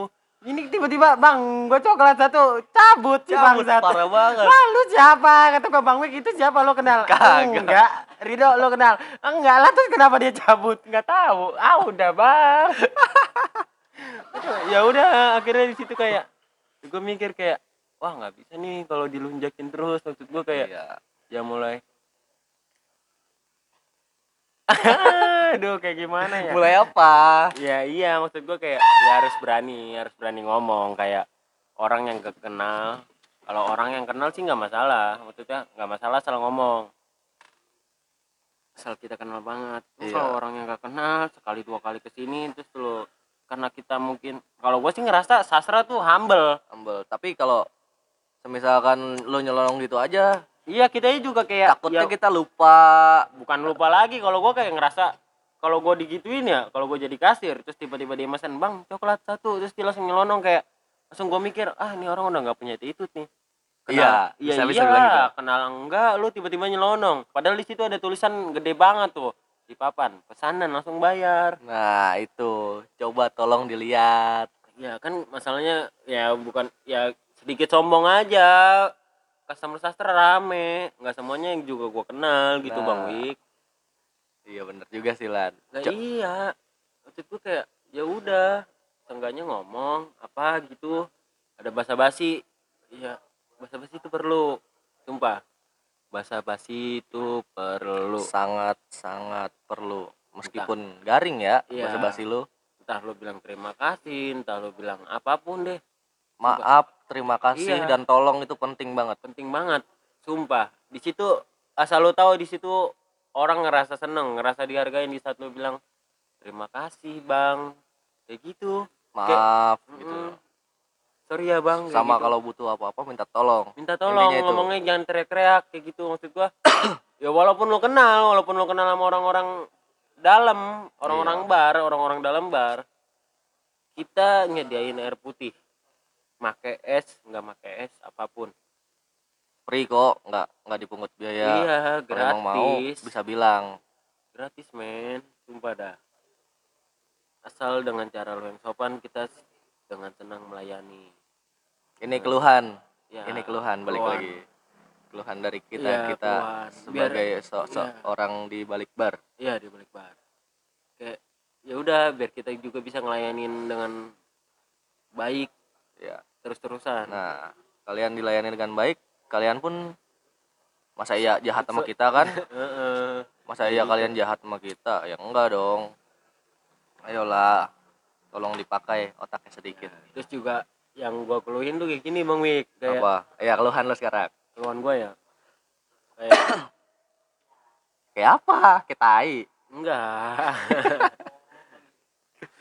Speaker 1: ini tiba-tiba bang gue coklat satu cabut
Speaker 2: Cabut,
Speaker 1: bangsat
Speaker 2: parah banget
Speaker 1: Wah lu siapa? Kata gua Bang Wik itu siapa lo kenal?
Speaker 2: Kagak.
Speaker 1: Enggak. Rido lo kenal? Enggak lah terus kenapa dia cabut? Enggak tahu. Ah udah bang. ya udah akhirnya di situ kayak gue mikir kayak wah nggak bisa nih kalau dilunjakin terus maksud gue kayak
Speaker 2: iya.
Speaker 1: Ya mulai. Aduh kayak gimana ya?
Speaker 2: Mulai apa?
Speaker 1: Ya iya maksud gue kayak ya harus berani harus berani ngomong. Kayak orang yang gak kenal kalau orang yang kenal sih nggak masalah. Maksudnya nggak masalah asal ngomong. Asal kita kenal banget.
Speaker 2: Iya.
Speaker 1: kalau orang yang gak kenal sekali dua kali ke sini terus lo karena kita mungkin kalau gue sih ngerasa sastra tuh humble.
Speaker 2: Humble. tapi kalau misalkan lo nyelonong gitu aja
Speaker 1: iya kita juga kayak
Speaker 2: takutnya
Speaker 1: ya,
Speaker 2: kita lupa.
Speaker 1: Bukan lupa lagi kalau gue kayak ngerasa kalau gue digituin ya kalau gue jadi kasir terus tiba-tiba dia mesen bang coklat satu terus dia langsung nyelonong kayak langsung gue mikir ah ini orang udah nggak punya attitude nih.
Speaker 2: Iya,
Speaker 1: iya
Speaker 2: bisa- bisa
Speaker 1: iya
Speaker 2: bilang gitu.
Speaker 1: kenal enggak lu tiba-tiba nyelonong. Padahal di situ ada tulisan gede banget tuh di papan pesanan langsung bayar.
Speaker 2: Nah itu. Coba tolong dilihat.
Speaker 1: Ya kan masalahnya ya bukan ya sedikit sombong aja customer sastra rame. Nggak semuanya yang juga gua kenal gitu
Speaker 2: Nah.
Speaker 1: bang Wik.
Speaker 2: Iya bener juga sih lan.
Speaker 1: Nah, iya. Waktu itu kayak ya udah seenggaknya ngomong apa gitu. Ada basa-basi. Iya basa-basi itu perlu. Sumpah. Basa-basi itu perlu.
Speaker 2: Sangat sangat perlu meskipun garing ya
Speaker 1: Iya.
Speaker 2: bahasa basi lo
Speaker 1: entah lo bilang terima kasih entah lo bilang apa pun deh.
Speaker 2: Maaf terima kasih
Speaker 1: Iya.
Speaker 2: dan tolong itu penting banget.
Speaker 1: Penting banget sumpah. Di situ asal lo tahu di situ orang ngerasa seneng ngerasa dihargain di saat lo bilang terima kasih bang. Kayak gitu.
Speaker 2: Maaf gitu.
Speaker 1: Mm, sorry ya bang kayak
Speaker 2: sama
Speaker 1: gitu.
Speaker 2: kalau butuh apa-apa minta tolong.
Speaker 1: Minta tolong
Speaker 2: Intinya itu.
Speaker 1: ngomongnya jangan teriak-teriak kayak gitu maksud gua. Ya walaupun lo kenal walaupun lo kenal sama orang-orang dalam orang-orang
Speaker 2: Iya.
Speaker 1: bar orang-orang dalam bar kita nyediain air putih make es nggak make es apa pun.
Speaker 2: Free kok nggak nggak dipungut biaya.
Speaker 1: Iya
Speaker 2: kalau emang mau
Speaker 1: gratis.
Speaker 2: bisa bilang.
Speaker 1: Gratis men. Sumpah dah. Asal dengan cara lo yang sopan kita dengan senang melayani.
Speaker 2: Ini keluhan.
Speaker 1: Ya
Speaker 2: ini keluhan balik
Speaker 1: keluhan.
Speaker 2: lagi. Keluhan dari kita
Speaker 1: Iya,
Speaker 2: kita
Speaker 1: keluhan.
Speaker 2: sebagai
Speaker 1: Biar-
Speaker 2: so- so- orang di balik bar.
Speaker 1: Iya di balik bar. Kayak ya udah biar kita juga bisa ngelayanin dengan baik.
Speaker 2: Ya
Speaker 1: terus-terusan.
Speaker 2: Nah kalian dilayani dengan baik kalian pun masa iya jahat sama kita kan? Masa iya kalian jahat sama kita? Ya enggak dong. Ayolah tolong dipakai otaknya sedikit.
Speaker 1: Terus juga yang gua keluhin tuh kayak gini bang Wik. Kayak
Speaker 2: apa? Ya keluhan lo sekarang.
Speaker 1: Keluhan gua ya. Kayak
Speaker 2: kayak apa? Kayak tai.
Speaker 1: Enggak.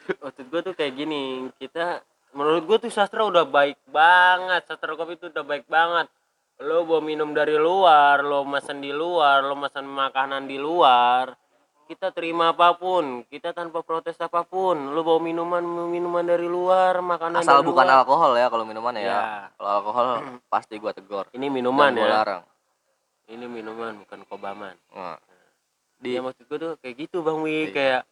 Speaker 1: Maksud gue tuh kayak gini, kita menurut gue tuh sastra udah baik banget, sastra kopi itu udah baik banget. Lo bawa minum dari luar, lo mesen di luar, lo mesen makanan di luar, kita terima apa pun, kita tanpa protes apa pun. Lo bawa minuman minuman dari luar, makanan
Speaker 2: asal
Speaker 1: dari
Speaker 2: bukan
Speaker 1: luar.
Speaker 2: alkohol ya kalau minuman ya,
Speaker 1: Ya.
Speaker 2: kalau alkohol pasti gua tegor
Speaker 1: Ini minuman
Speaker 2: Dan gua
Speaker 1: ya.
Speaker 2: larang
Speaker 1: Ini minuman bukan kobaman.
Speaker 2: Nah,
Speaker 1: Di ya, maksud gue tuh kayak gitu Bang Wi,
Speaker 2: Iya.
Speaker 1: kayak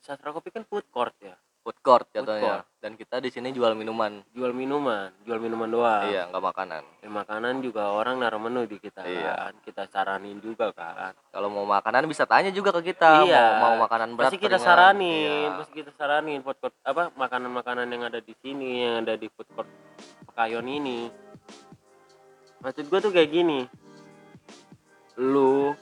Speaker 1: sastra kopi kan food court ya.
Speaker 2: Food court
Speaker 1: Food
Speaker 2: jatuhnya
Speaker 1: court.
Speaker 2: dan kita di sini jual minuman.
Speaker 1: Jual minuman jual minuman doang.
Speaker 2: Iya nggak makanan.
Speaker 1: Dan makanan juga orang naruh menu di kita
Speaker 2: Iya.
Speaker 1: kan. Kita saranin juga kan.
Speaker 2: Kalau mau makanan bisa tanya juga ke kita.
Speaker 1: Iya.
Speaker 2: mau mau makanan berat
Speaker 1: pasti kita saranin
Speaker 2: Iya.
Speaker 1: pasti kita saranin food court apa makanan-makanan yang ada di sini yang ada di food court Pekayon ini. Maksud gue tuh kayak gini. Lu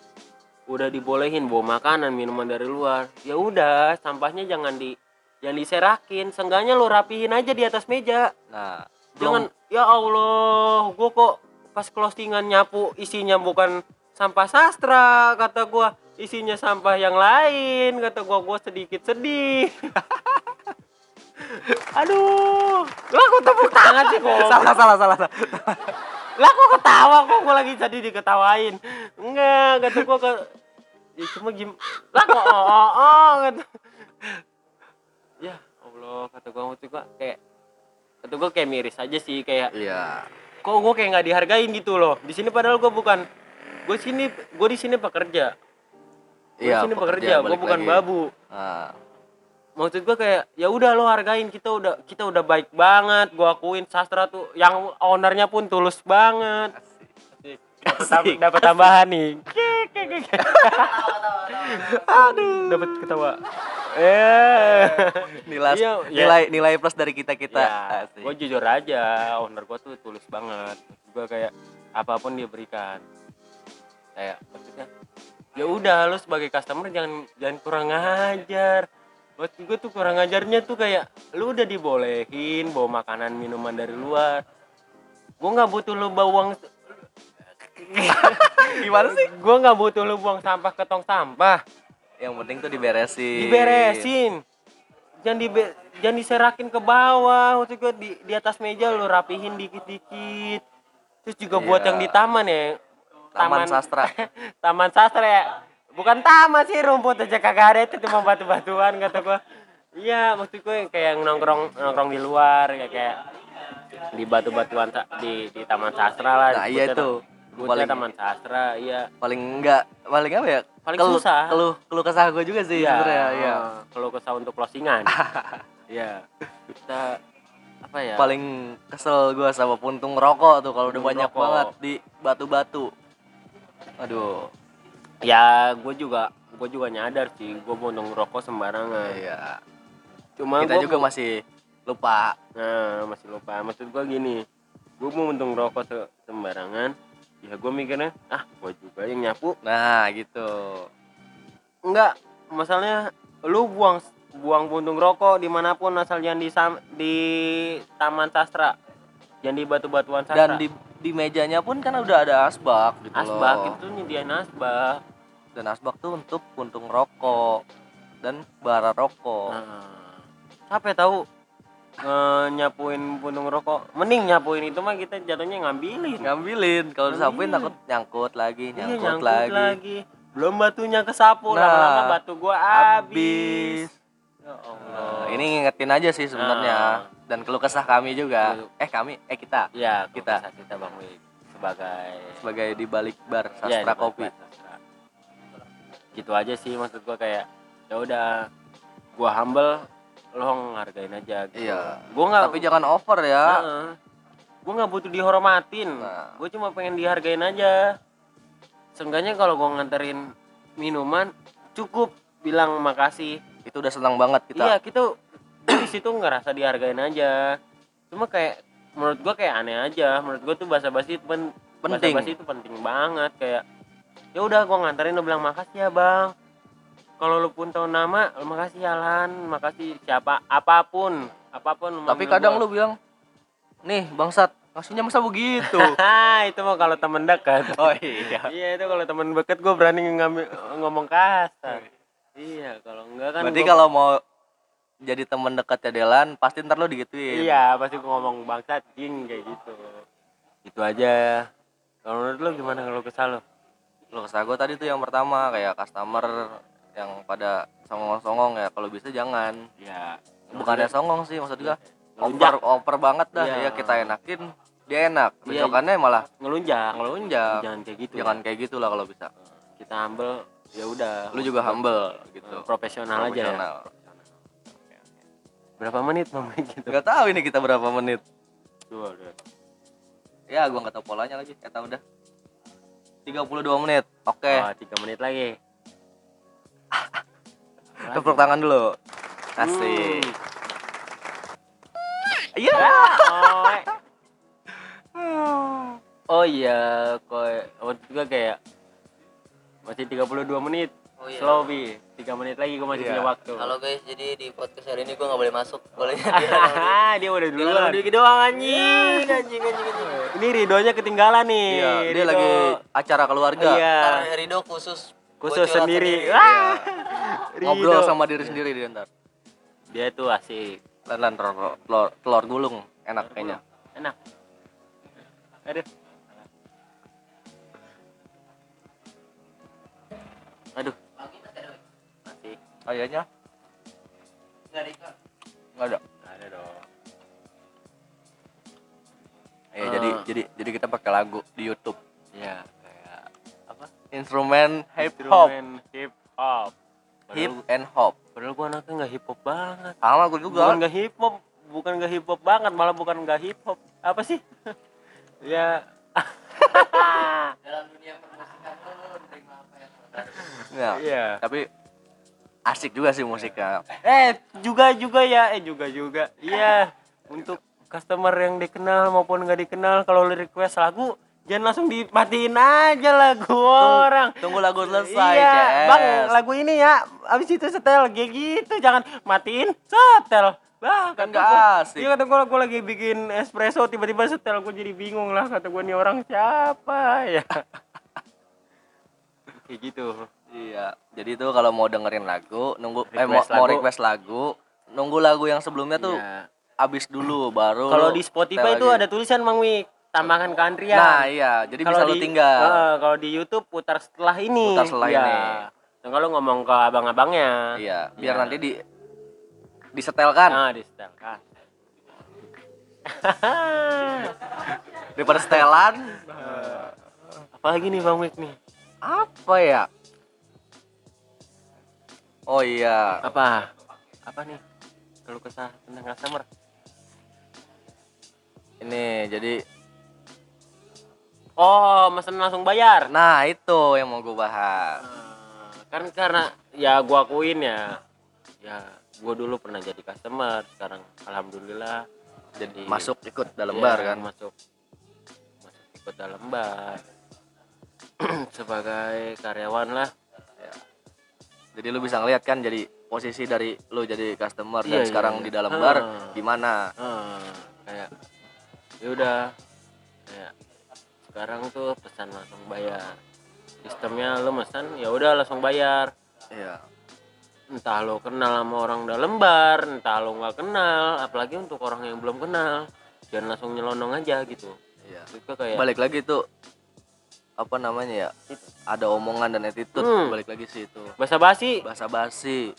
Speaker 1: udah dibolehin bawa makanan minuman dari luar. Ya udah sampahnya jangan di jangan diserakin seenggaknya lu rapihin aja di atas meja.
Speaker 2: Nah
Speaker 1: jangan ya Allah gua kok pas closingan nyapu isinya bukan sampah sastra kata gua. Isinya sampah yang lain kata gua. Gua sedikit sedih aduh. Lah kok tepuk tangan sih kok?
Speaker 2: Salah salah salah salah.
Speaker 1: lah kok ketawa? Kok gua lagi sedih diketawain? Enggak kata gua ke ya cuma gim lah kok oh, oh, oh kata Allah kata gua waktu gua kayak kata gua kayak miris aja sih kayak
Speaker 2: iya.
Speaker 1: kok gue kayak nggak dihargain gitu loh. Di sini padahal gue bukan gue sini gue di sini pekerja. Gue
Speaker 2: iya
Speaker 1: di sini pekerja gue
Speaker 2: balik
Speaker 1: bukan
Speaker 2: lagi.
Speaker 1: babu.
Speaker 2: Nah,
Speaker 1: maksud gue kayak ya udah lo hargain kita udah kita udah baik banget gue akuin sastra tuh yang ownernya pun tulus banget.
Speaker 2: Asik.
Speaker 1: dapat tambahan nih. Aduh. Dapat ketawa
Speaker 2: nilai
Speaker 1: Iya, iya.
Speaker 2: nilai nilai plus dari kita kita. Asik.
Speaker 1: gue jujur aja owner gue tuh tulus banget. Gue kayak apa pun dia berikan. Kayak maksudnya ya udah lo sebagai customer jangan jangan kurang ajar. Buat gue tuh kurang ajarnya tuh kayak lu udah dibolehin bawa makanan minuman dari luar. Gue nggak butuh lu bawa uang
Speaker 2: gimana sih?
Speaker 1: Gue nggak butuh lu buang sampah ke tong sampah
Speaker 2: yang penting tuh diberesin.
Speaker 1: Diberesin. Jangan dibe jangan diserakin ke bawah maksud gue di di atas meja lu rapihin dikit-dikit. Terus juga buat
Speaker 2: Iya.
Speaker 1: yang di taman ya
Speaker 2: taman sastra.
Speaker 1: Taman sastra ya. Bukan taman sih rumput aja kagak ada itu cuma batu-batuan kata gua. Iya maksud gue kayak nongkrong nongkrong di luar kayak kayak di batu-batuan di di taman sastra lah
Speaker 2: Nah, iya itu.
Speaker 1: Sebutnya
Speaker 2: Paling-
Speaker 1: taman sastra iya.
Speaker 2: Paling enggak paling apa ya?
Speaker 1: Paling
Speaker 2: Keluh-
Speaker 1: susah.
Speaker 2: keluh keluh kesah gue juga sih sebenarnya iya.
Speaker 1: Kalau kesal untuk closingan. Iya. Kita apa ya?
Speaker 2: Paling kesel gue sama puntung rokok tuh kalau udah
Speaker 1: Puntung
Speaker 2: banyak
Speaker 1: rokok.
Speaker 2: banget di batu-batu. Aduh.
Speaker 1: Ya gue juga gue juga nyadar sih gue mau ngerokok sembarangan.
Speaker 2: Iya.
Speaker 1: Cuma
Speaker 2: kita
Speaker 1: gua
Speaker 2: juga masih lupa.
Speaker 1: Nah, masih lupa. Maksud gua gini, gua mau untung rokok se- sembarangan. Ya gua mikirnya, ah gua juga yang nyapu.
Speaker 2: nah gitu
Speaker 1: Enggak, masalahnya lu buang buang puntung rokok di mana pun asal jangan di sam- di taman sastra jangan di batu-batuan sastra
Speaker 2: Dan di di mejanya pun kan udah ada asbak gitu
Speaker 1: asbak
Speaker 2: loh.
Speaker 1: itu nyediain asbak
Speaker 2: Dan asbak tuh untuk puntung rokok dan bara rokok.
Speaker 1: Nah, capek tahu eh, nyapuin puntung rokok mending nyapuin itu mah kita jatuhnya ngambilin
Speaker 2: Ngambilin kalau disapuin
Speaker 1: Iya.
Speaker 2: takut nyangkut lagi,
Speaker 1: Iya,
Speaker 2: nyangkut,
Speaker 1: nyangkut
Speaker 2: lagi.
Speaker 1: belum batunya kesapu
Speaker 2: Nah,
Speaker 1: lama-lama batu gua habis ya
Speaker 2: Nah, ini ngingetin aja sih sebenarnya
Speaker 1: Nah.
Speaker 2: dan keluh kesah kami juga.
Speaker 1: Keluh-
Speaker 2: Eh kami, eh kita
Speaker 1: ya
Speaker 2: Kita.
Speaker 1: kita bang Wik sebagai
Speaker 2: sebagai di balik bar
Speaker 1: Ya,
Speaker 2: sastra
Speaker 1: di
Speaker 2: kopi.
Speaker 1: Bapak Sastra. gitu aja sih maksud gua kayak ya udah gua humble lo ngargain aja gitu.
Speaker 2: Iya.
Speaker 1: gua nggak
Speaker 2: Tapi jangan over ya.
Speaker 1: Heeh. gua nggak butuh dihormatin
Speaker 2: Nah.
Speaker 1: gua cuma pengen dihargain aja seenggaknya kalau gua nganterin minuman cukup bilang makasih
Speaker 2: Itu udah senang banget kita.
Speaker 1: iya kita di situ ngerasa dihargain aja cuma kayak menurut gua kayak aneh aja menurut gua tuh bahasa basi itu pen,
Speaker 2: Penting.
Speaker 1: bahasa basi itu penting banget kayak ya udah gua nganterin lo bilang makasih ya bang kalau lu pun tahu nama lu makasih ya Lan makasih siapa apa pun apa
Speaker 2: pun
Speaker 1: Tapi
Speaker 2: kadang
Speaker 1: gua.
Speaker 2: lu bilang, "Nih, bangsat, ngasihnya masa begitu?"
Speaker 1: Itu mah kalau temen dekat
Speaker 2: oh iya.
Speaker 1: iya itu kalau temen deket gue berani ngambil ngomong kasar iya kalau enggak kan
Speaker 2: Berarti
Speaker 1: gua-
Speaker 2: kalau mau jadi temen dekatnya Delan, pasti ntar lu digituin.
Speaker 1: iya pasti gue ngomong bangsat jing kayak gitu itu aja kalau menurut lu gimana kalau kesal lo
Speaker 2: Lu kesah gua tadi tuh yang pertama kayak customer yang pada songong-songong ya kalau bisa jangan.
Speaker 1: ya
Speaker 2: Bukannya songong sih maksud gua.
Speaker 1: Ngelunjak.
Speaker 2: Oper oper banget dah
Speaker 1: Iya.
Speaker 2: ya kita enakin dia enak.
Speaker 1: Iya.
Speaker 2: Besokannya malah
Speaker 1: ngelunjak
Speaker 2: ngelunjak.
Speaker 1: jangan kayak gitu
Speaker 2: Jangan kayak gitu lah kalau bisa.
Speaker 1: kita humble ya udah
Speaker 2: Lu juga humble gitu.
Speaker 1: profesional aja ya
Speaker 2: Profesional.
Speaker 1: berapa menit mau gitu
Speaker 2: Gak tahu ini kita berapa menit.
Speaker 1: dua udah
Speaker 2: Ya gua nggak tahu polanya lagi. Kata udah. 32 menit. Oke.
Speaker 1: oh, tiga menit lagi
Speaker 2: Tepuk tangan dulu. Asik.
Speaker 1: Hmm.
Speaker 2: Iya.
Speaker 1: oh, eh. oh iya kok waktu juga kayak masih 32 menit
Speaker 3: Oh iya.
Speaker 1: slow bi 3 menit lagi gue masih
Speaker 2: Iya.
Speaker 1: punya waktu
Speaker 3: Halo guys, jadi di podcast hari ini gue nggak boleh masuk. Boleh
Speaker 1: Hahaha, dia udah
Speaker 3: Dia
Speaker 1: duluan
Speaker 3: dulu doang anjing, anjing, anjing, anjing.
Speaker 1: ini Ridonya ketinggalan nih
Speaker 2: Iya, dia
Speaker 1: Ridho.
Speaker 2: lagi acara keluarga.
Speaker 1: iya
Speaker 3: Karena Rido khusus
Speaker 1: khusus
Speaker 3: bocil
Speaker 1: sendiri,
Speaker 3: sendiri.
Speaker 1: Wah,
Speaker 2: Ngobrol
Speaker 1: Ridho.
Speaker 2: sama diri sendiri dia ntar.
Speaker 1: dia tuh asik
Speaker 2: dan telur, telur, telur gulung enak kayaknya.
Speaker 1: enak aduh aduh asik
Speaker 2: Kayaknya nggak ada.
Speaker 1: ada dong
Speaker 2: Iya,
Speaker 1: Ah.
Speaker 2: jadi jadi jadi kita pakai lagu di YouTube.
Speaker 1: ya kayak apa
Speaker 2: Instrumen hip hop,
Speaker 1: Instrumen hip hop
Speaker 2: hip and hop.
Speaker 1: padahal gua anaknya nggak hip hop banget.
Speaker 2: Sama gue juga.
Speaker 1: bukan nggak hip hop bukan nggak hip hop banget malah bukan nggak hip hop apa sih? Ya.
Speaker 3: Dalam dunia permusikan lo menerima apa yang
Speaker 2: Ya,
Speaker 1: iya.
Speaker 2: Tapi asik juga sih musiknya.
Speaker 1: eh juga juga ya. Eh juga juga. Iya. Untuk customer yang dikenal maupun nggak dikenal kalau request lagu jangan langsung dimatiin aja lagu orang
Speaker 2: Tunggu lagu selesai,
Speaker 1: iya
Speaker 2: CS.
Speaker 1: bang lagu ini ya abis itu setel kayak gitu jangan matiin setel Bah,
Speaker 2: Kan
Speaker 1: gua-
Speaker 2: asik.
Speaker 1: Iya kata gue, gue lagi bikin espresso tiba-tiba setel gue jadi bingung lah kata gue nih orang siapa ya. Kayak gitu.
Speaker 2: Iya. Jadi tuh kalau mau dengerin lagu, nunggu eh mau,
Speaker 1: Request
Speaker 2: mau
Speaker 1: lagu.
Speaker 2: request lagu, nunggu lagu yang sebelumnya tuh
Speaker 1: Iya.
Speaker 2: abis dulu baru
Speaker 1: Kalau di Spotify itu
Speaker 2: lagi.
Speaker 1: ada tulisan Mang Wik, tambahkan country
Speaker 2: Nah, iya. Jadi bisa lu
Speaker 1: di,
Speaker 2: tinggal.
Speaker 1: eh, kalau di YouTube putar setelah ini.
Speaker 2: Putar setelah
Speaker 1: Iya.
Speaker 2: ini.
Speaker 1: Dan kalau ngomong ke abang-abangnya.
Speaker 2: Iya, biar
Speaker 1: Iya.
Speaker 2: nanti di disetelkan
Speaker 1: Nah, di setelkan.
Speaker 2: daripada setelan.
Speaker 1: Apalagi nih Bang Wik nih?
Speaker 2: Apa ya? Oh iya,
Speaker 1: Apa? Apa nih? Kalau kesah tentang customer.
Speaker 2: ini jadi
Speaker 1: Oh, mesen langsung bayar.
Speaker 2: nah itu yang mau gue bahas.
Speaker 1: Eh, kan karena ya gua akuin ya ya gua dulu pernah jadi customer sekarang alhamdulillah jadi
Speaker 2: Masuk ikut dalam
Speaker 1: ya,
Speaker 2: bar kan.
Speaker 1: masuk masuk ikut dalam bar sebagai karyawan lah
Speaker 2: Jadi lu bisa ngeliat kan jadi posisi dari lu jadi customer
Speaker 1: Iya,
Speaker 2: dan
Speaker 1: iya,
Speaker 2: sekarang
Speaker 1: iya.
Speaker 2: di dalam bar gimana
Speaker 1: Ah, kayak ya udah kayak sekarang tuh pesan langsung bayar. Sistemnya lo pesan ya udah langsung bayar.
Speaker 2: Iya.
Speaker 1: Entah lo kenal sama orang dalam bar entah lo nggak kenal apalagi untuk orang yang belum kenal jangan langsung nyelonong aja gitu.
Speaker 2: Iya.
Speaker 1: Itu kayak
Speaker 2: balik lagi tuh apa namanya ya
Speaker 1: Itu.
Speaker 2: ada omongan dan attitude.
Speaker 1: Hmm.
Speaker 2: balik lagi sih itu.
Speaker 1: Basa basi
Speaker 2: basa basi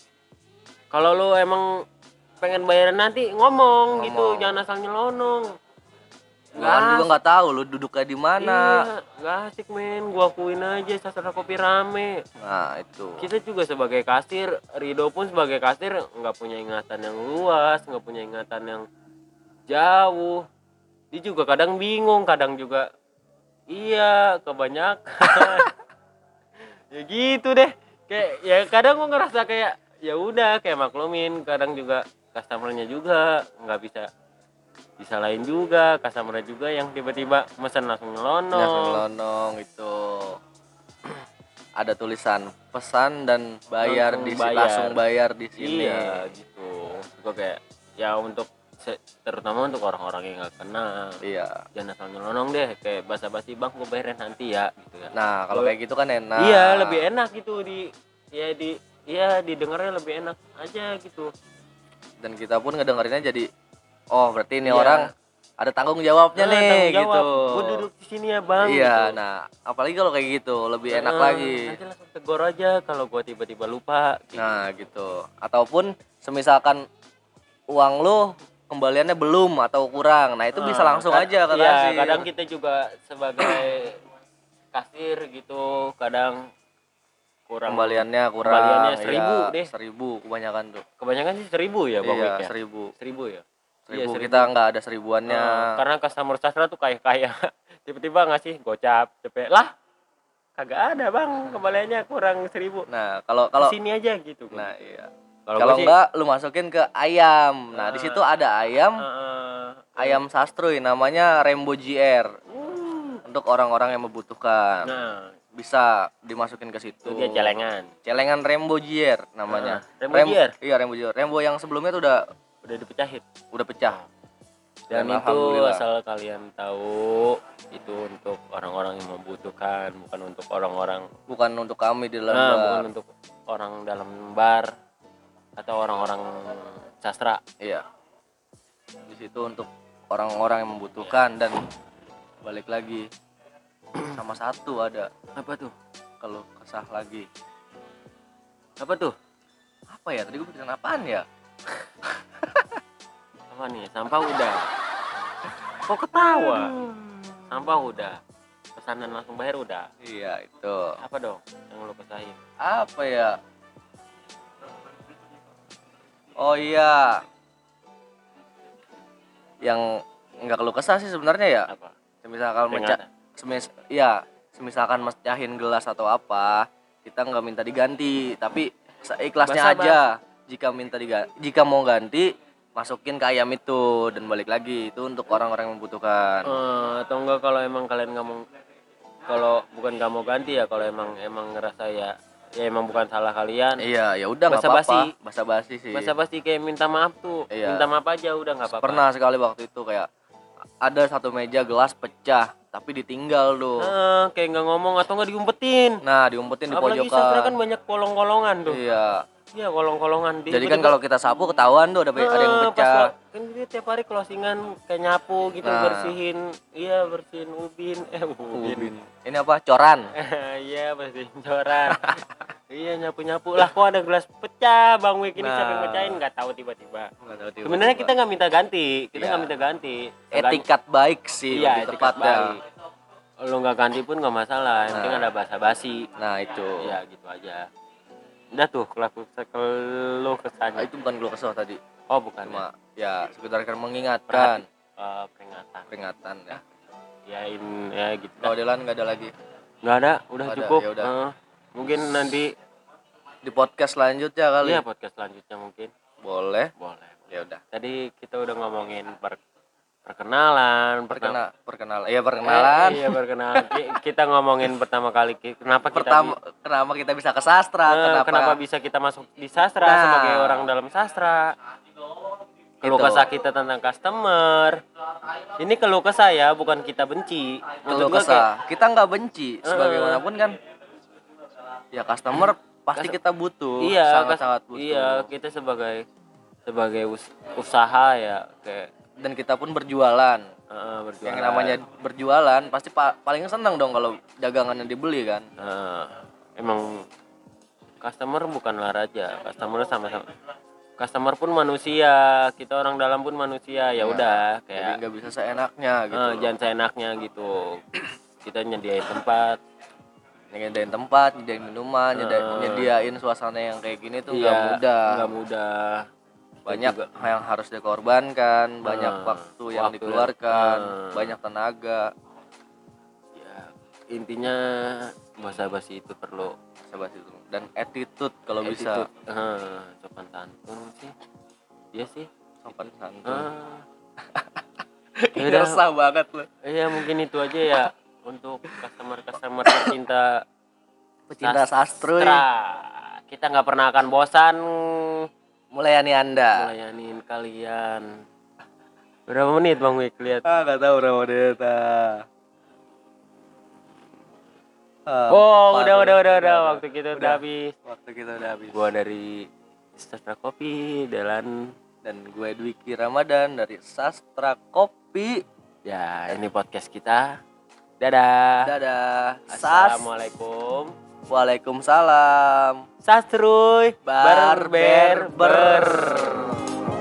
Speaker 1: kalau lo emang pengen bayaran nanti ngomong, gitu
Speaker 2: Ngomong.
Speaker 1: jangan asal nyelonong
Speaker 2: Orang juga nggak tahu lu duduknya di mana.
Speaker 1: Iya, nggak asik men. Gua akuin aja sastra kopi rame.
Speaker 2: Nah itu.
Speaker 1: Kita juga sebagai kasir Rido pun sebagai kasir nggak punya ingatan yang luas nggak punya ingatan yang jauh. Dia juga kadang bingung kadang juga iya kebanyakan. Ya gitu deh. Kayak ya kadang gua ngerasa kayak ya udah kayak maklumin. Kadang juga customernya juga nggak bisa disalahin juga customer juga yang tiba-tiba mesen langsung
Speaker 2: langsung
Speaker 1: nyelonong
Speaker 2: lonong itu ada tulisan pesan dan bayar
Speaker 1: Langsung
Speaker 2: di
Speaker 1: bayar.
Speaker 2: langsung bayar di sini
Speaker 1: Iya gitu. Gue kayak ya untuk terutama untuk orang-orang yang nggak kenal
Speaker 2: iya
Speaker 1: jangan asal nyelonong deh kayak basa-basi bang gue bayarin nanti ya gitu ya.
Speaker 2: nah kalau kayak gitu kan enak
Speaker 1: Iya lebih enak gitu di ya di ya didengarnya lebih enak aja gitu.
Speaker 2: dan kita pun ngedengerinnya jadi oh berarti ini
Speaker 1: Iya.
Speaker 2: orang ada tanggung jawabnya
Speaker 1: Nah,
Speaker 2: nih
Speaker 1: tanggung jawab.
Speaker 2: gitu
Speaker 1: Gue duduk di sini ya bang.
Speaker 2: iya
Speaker 1: gitu.
Speaker 2: nah apalagi kalau kayak gitu lebih enak
Speaker 1: Nah,
Speaker 2: lagi
Speaker 1: Nanti langsung tegur aja kalau gue tiba-tiba lupa. Gitu.
Speaker 2: nah gitu ataupun semisalkan uang lu kembaliannya belum atau kurang nah itu bisa
Speaker 1: Ah,
Speaker 2: langsung aja ke
Speaker 1: iya, kadang kita juga sebagai kasir gitu kadang kurang
Speaker 2: kembaliannya kurang
Speaker 1: Kembaliannya seribu
Speaker 2: iya,
Speaker 1: deh.
Speaker 2: seribu kebanyakan tuh
Speaker 1: kebanyakan sih seribu ya bang
Speaker 2: iya
Speaker 1: ya
Speaker 2: seribu
Speaker 1: seribu ya
Speaker 2: seribu
Speaker 1: seribu.
Speaker 2: kita nggak ada seribuannya.
Speaker 1: Eh, karena customer sastra tuh kayak kaya tiba-tiba ngasih gocap cepet. Lah kagak ada bang. Kembaliannya kurang seribu.
Speaker 2: Nah kalau kalau
Speaker 1: sini aja gitu
Speaker 2: nah iya.
Speaker 1: Kalau
Speaker 2: enggak lu masukin ke ayam. Nah di
Speaker 1: Ah.
Speaker 2: situ ada ayam.
Speaker 1: Eh,
Speaker 2: ayam sastruy namanya Rainbow GR
Speaker 1: uh,
Speaker 2: untuk orang-orang yang membutuhkan.
Speaker 1: Nah.
Speaker 2: Bisa dimasukin ke situ.
Speaker 1: Itu dia celengan.
Speaker 2: Celengan Rainbow GR namanya.
Speaker 1: Ah, Rainbow GR?
Speaker 2: iya Rainbow GR Rainbow yang sebelumnya tuh udah
Speaker 1: udah dipecahin
Speaker 2: udah pecah
Speaker 1: dan,
Speaker 2: Dan
Speaker 1: itu asal kalian tahu itu untuk orang-orang yang membutuhkan bukan untuk orang-orang
Speaker 2: bukan untuk kami di dalam
Speaker 1: nah,
Speaker 2: bar.
Speaker 1: bukan untuk orang dalam bar atau orang-orang sastra
Speaker 2: Iya. Di situ untuk orang-orang yang membutuhkan dan balik lagi sama satu ada
Speaker 1: apa tuh
Speaker 2: kalau kesah lagi.
Speaker 1: apa tuh
Speaker 2: Apa ya? Tadi gue bikin apaan ya?
Speaker 1: Apa nih sampah udah kok ketawa sampah udah pesanan langsung bayar udah
Speaker 2: Iya, itu.
Speaker 1: apa dong yang lo pesahin
Speaker 2: Apa ya? Oh iya. Yang nggak keluh kesah sih sebenarnya ya.
Speaker 1: apa
Speaker 2: Misalkan
Speaker 1: Peringatan.
Speaker 2: semis iya, semisalkan mecahin gelas atau apa, kita nggak minta diganti, tapi seikhlasnya
Speaker 1: Basa-basi.
Speaker 2: aja. Jika minta diganti, jika mau ganti, masukin ke ayam itu dan balik lagi itu untuk orang-orang yang membutuhkan.
Speaker 1: Eh, atau enggak kalau emang kalian nggak mau kalau bukan nggak mau ganti ya kalau emang emang ngerasa ya ya emang bukan salah kalian
Speaker 2: Iya, ya udah nggak apa-apa.
Speaker 1: Basa-basi.
Speaker 2: Basa-basi sih.
Speaker 1: masa pasti kayak minta maaf tuh
Speaker 2: Iya.
Speaker 1: minta maaf aja udah nggak apa-apa
Speaker 2: Pernah sekali waktu itu kayak ada satu meja gelas pecah, tapi ditinggal tuh.
Speaker 1: Eh, kayak nggak ngomong atau nggak diumpetin
Speaker 2: Nah, diumpetin di
Speaker 1: apalagi kan
Speaker 2: pojokan.
Speaker 1: banyak kolong-kolongan tuh
Speaker 2: Iya.
Speaker 1: Iya kolong-kolongan Di-
Speaker 2: Jadi kan kalau kita sapu ketahuan tuh ada, ada yang
Speaker 1: Eh,
Speaker 2: pecah.
Speaker 1: kan dia tiap hari closingan kayak nyapu gitu
Speaker 2: Nah.
Speaker 1: bersihin iya bersihin ubin eh ubin,
Speaker 2: Ubin. Ini apa? Coran.
Speaker 1: iya bersihin coran iya nyapu nyapu lah kok ada gelas pecah bang Wik ini siapa yang
Speaker 2: Nah.
Speaker 1: pecahin nggak tahu tiba-tiba sebenarnya kita nggak minta ganti kita
Speaker 2: Iya.
Speaker 1: nggak minta ganti
Speaker 2: etikat baik sih
Speaker 1: iya
Speaker 2: lebih tepatnya.
Speaker 1: baik lo nggak ganti pun nggak masalah yang penting
Speaker 2: Nah.
Speaker 1: ada basa-basi
Speaker 2: Nah, itu.
Speaker 1: ya gitu aja udah tuh keluh
Speaker 2: Ah,
Speaker 1: kesahnya
Speaker 2: itu bukan keluh kesah tadi.
Speaker 1: oh bukan ya
Speaker 2: Cuma ya sekedar kan mengingatkan
Speaker 1: Eh, peringatan
Speaker 2: peringatan ya.
Speaker 1: yain ya gitu
Speaker 2: Kalau Delan nggak ada lagi.
Speaker 1: nggak ada udah
Speaker 2: ada,
Speaker 1: cukup
Speaker 2: ya udah.
Speaker 1: Eh, mungkin nanti
Speaker 2: Di podcast selanjutnya kali.
Speaker 1: iya podcast selanjutnya mungkin
Speaker 2: Boleh.
Speaker 1: boleh
Speaker 2: Ya udah.
Speaker 1: tadi kita udah ngomongin per perkenalan pertama
Speaker 2: perkenal perkenal ya perkenalan.
Speaker 1: Eh, iya perkenalan. Ki- kita ngomongin pertama kali kenapa kita
Speaker 2: pertama kenapa kita bisa ke sastra?
Speaker 1: Eh,
Speaker 2: kenapa,
Speaker 1: kenapa bisa kita masuk di sastra
Speaker 2: Nah.
Speaker 1: sebagai orang dalam sastra? Keluh
Speaker 2: Itu.
Speaker 1: kesah kita tentang customer. Ini keluh kesah ya bukan kita benci.
Speaker 2: Keluh kesah. kita nggak benci
Speaker 1: Eh.
Speaker 2: sebagaimanapun kan. Ya customer pasti kita butuh.
Speaker 1: Iya
Speaker 2: sangat sangat butuh.
Speaker 1: iya kita sebagai sebagai us- usaha ya kayak
Speaker 2: dan kita pun berjualan.
Speaker 1: Eh, berjualan.
Speaker 2: Yang namanya berjualan pasti pa- paling seneng dong kalau dagangannya dibeli kan?
Speaker 1: Eh, emang customer bukanlah raja customer sama-sama customer pun manusia kita orang dalam pun manusia ya udah
Speaker 2: jadi
Speaker 1: kayak
Speaker 2: nggak bisa seenaknya gitu
Speaker 1: eh, jangan seenaknya gitu. Kita nyediain tempat.
Speaker 2: Nyediain tempat nyediain minuman nyediain,
Speaker 1: Eh.
Speaker 2: nyediain suasana yang kayak gini tuh nggak
Speaker 1: Iya,
Speaker 2: mudah.
Speaker 1: nggak mudah
Speaker 2: banyak
Speaker 1: juga-
Speaker 2: yang harus dikorbankan banyak
Speaker 1: Eh,
Speaker 2: waktu yang
Speaker 1: waktu,
Speaker 2: dikeluarkan
Speaker 1: eh.
Speaker 2: banyak tenaga.
Speaker 1: Ya intinya bahasa basi itu perlu.
Speaker 2: Coba itu. Dan attitude kalau bisa.
Speaker 1: Eh, sopan santun sih. Iya sih.
Speaker 2: Sopan santun.
Speaker 1: Ah. Yaudah.
Speaker 2: resah banget loh
Speaker 1: Iya mungkin itu aja ya untuk customer customer pecinta
Speaker 2: pecinta sastra.
Speaker 1: sastra. Kita nggak pernah akan bosan
Speaker 2: melayani anda
Speaker 1: melayanin kalian. Berapa menit Bang Wik lihat?
Speaker 2: ah nggak tahu berapa menit ah. Ah,
Speaker 1: Oh, udah udah udah udah waktu kita udah
Speaker 2: Udah.
Speaker 1: habis.
Speaker 2: waktu kita udah habis
Speaker 1: Gua dari Sastra Kopi Delan
Speaker 2: dan gue Dwiki Ramadan dari Sastra Kopi
Speaker 1: ya ini podcast kita. Dadah.
Speaker 2: dadah
Speaker 1: Assalamualaikum.
Speaker 2: Waalaikumsalam
Speaker 1: Sastruy
Speaker 2: Bar, ber, ber.
Speaker 1: ber.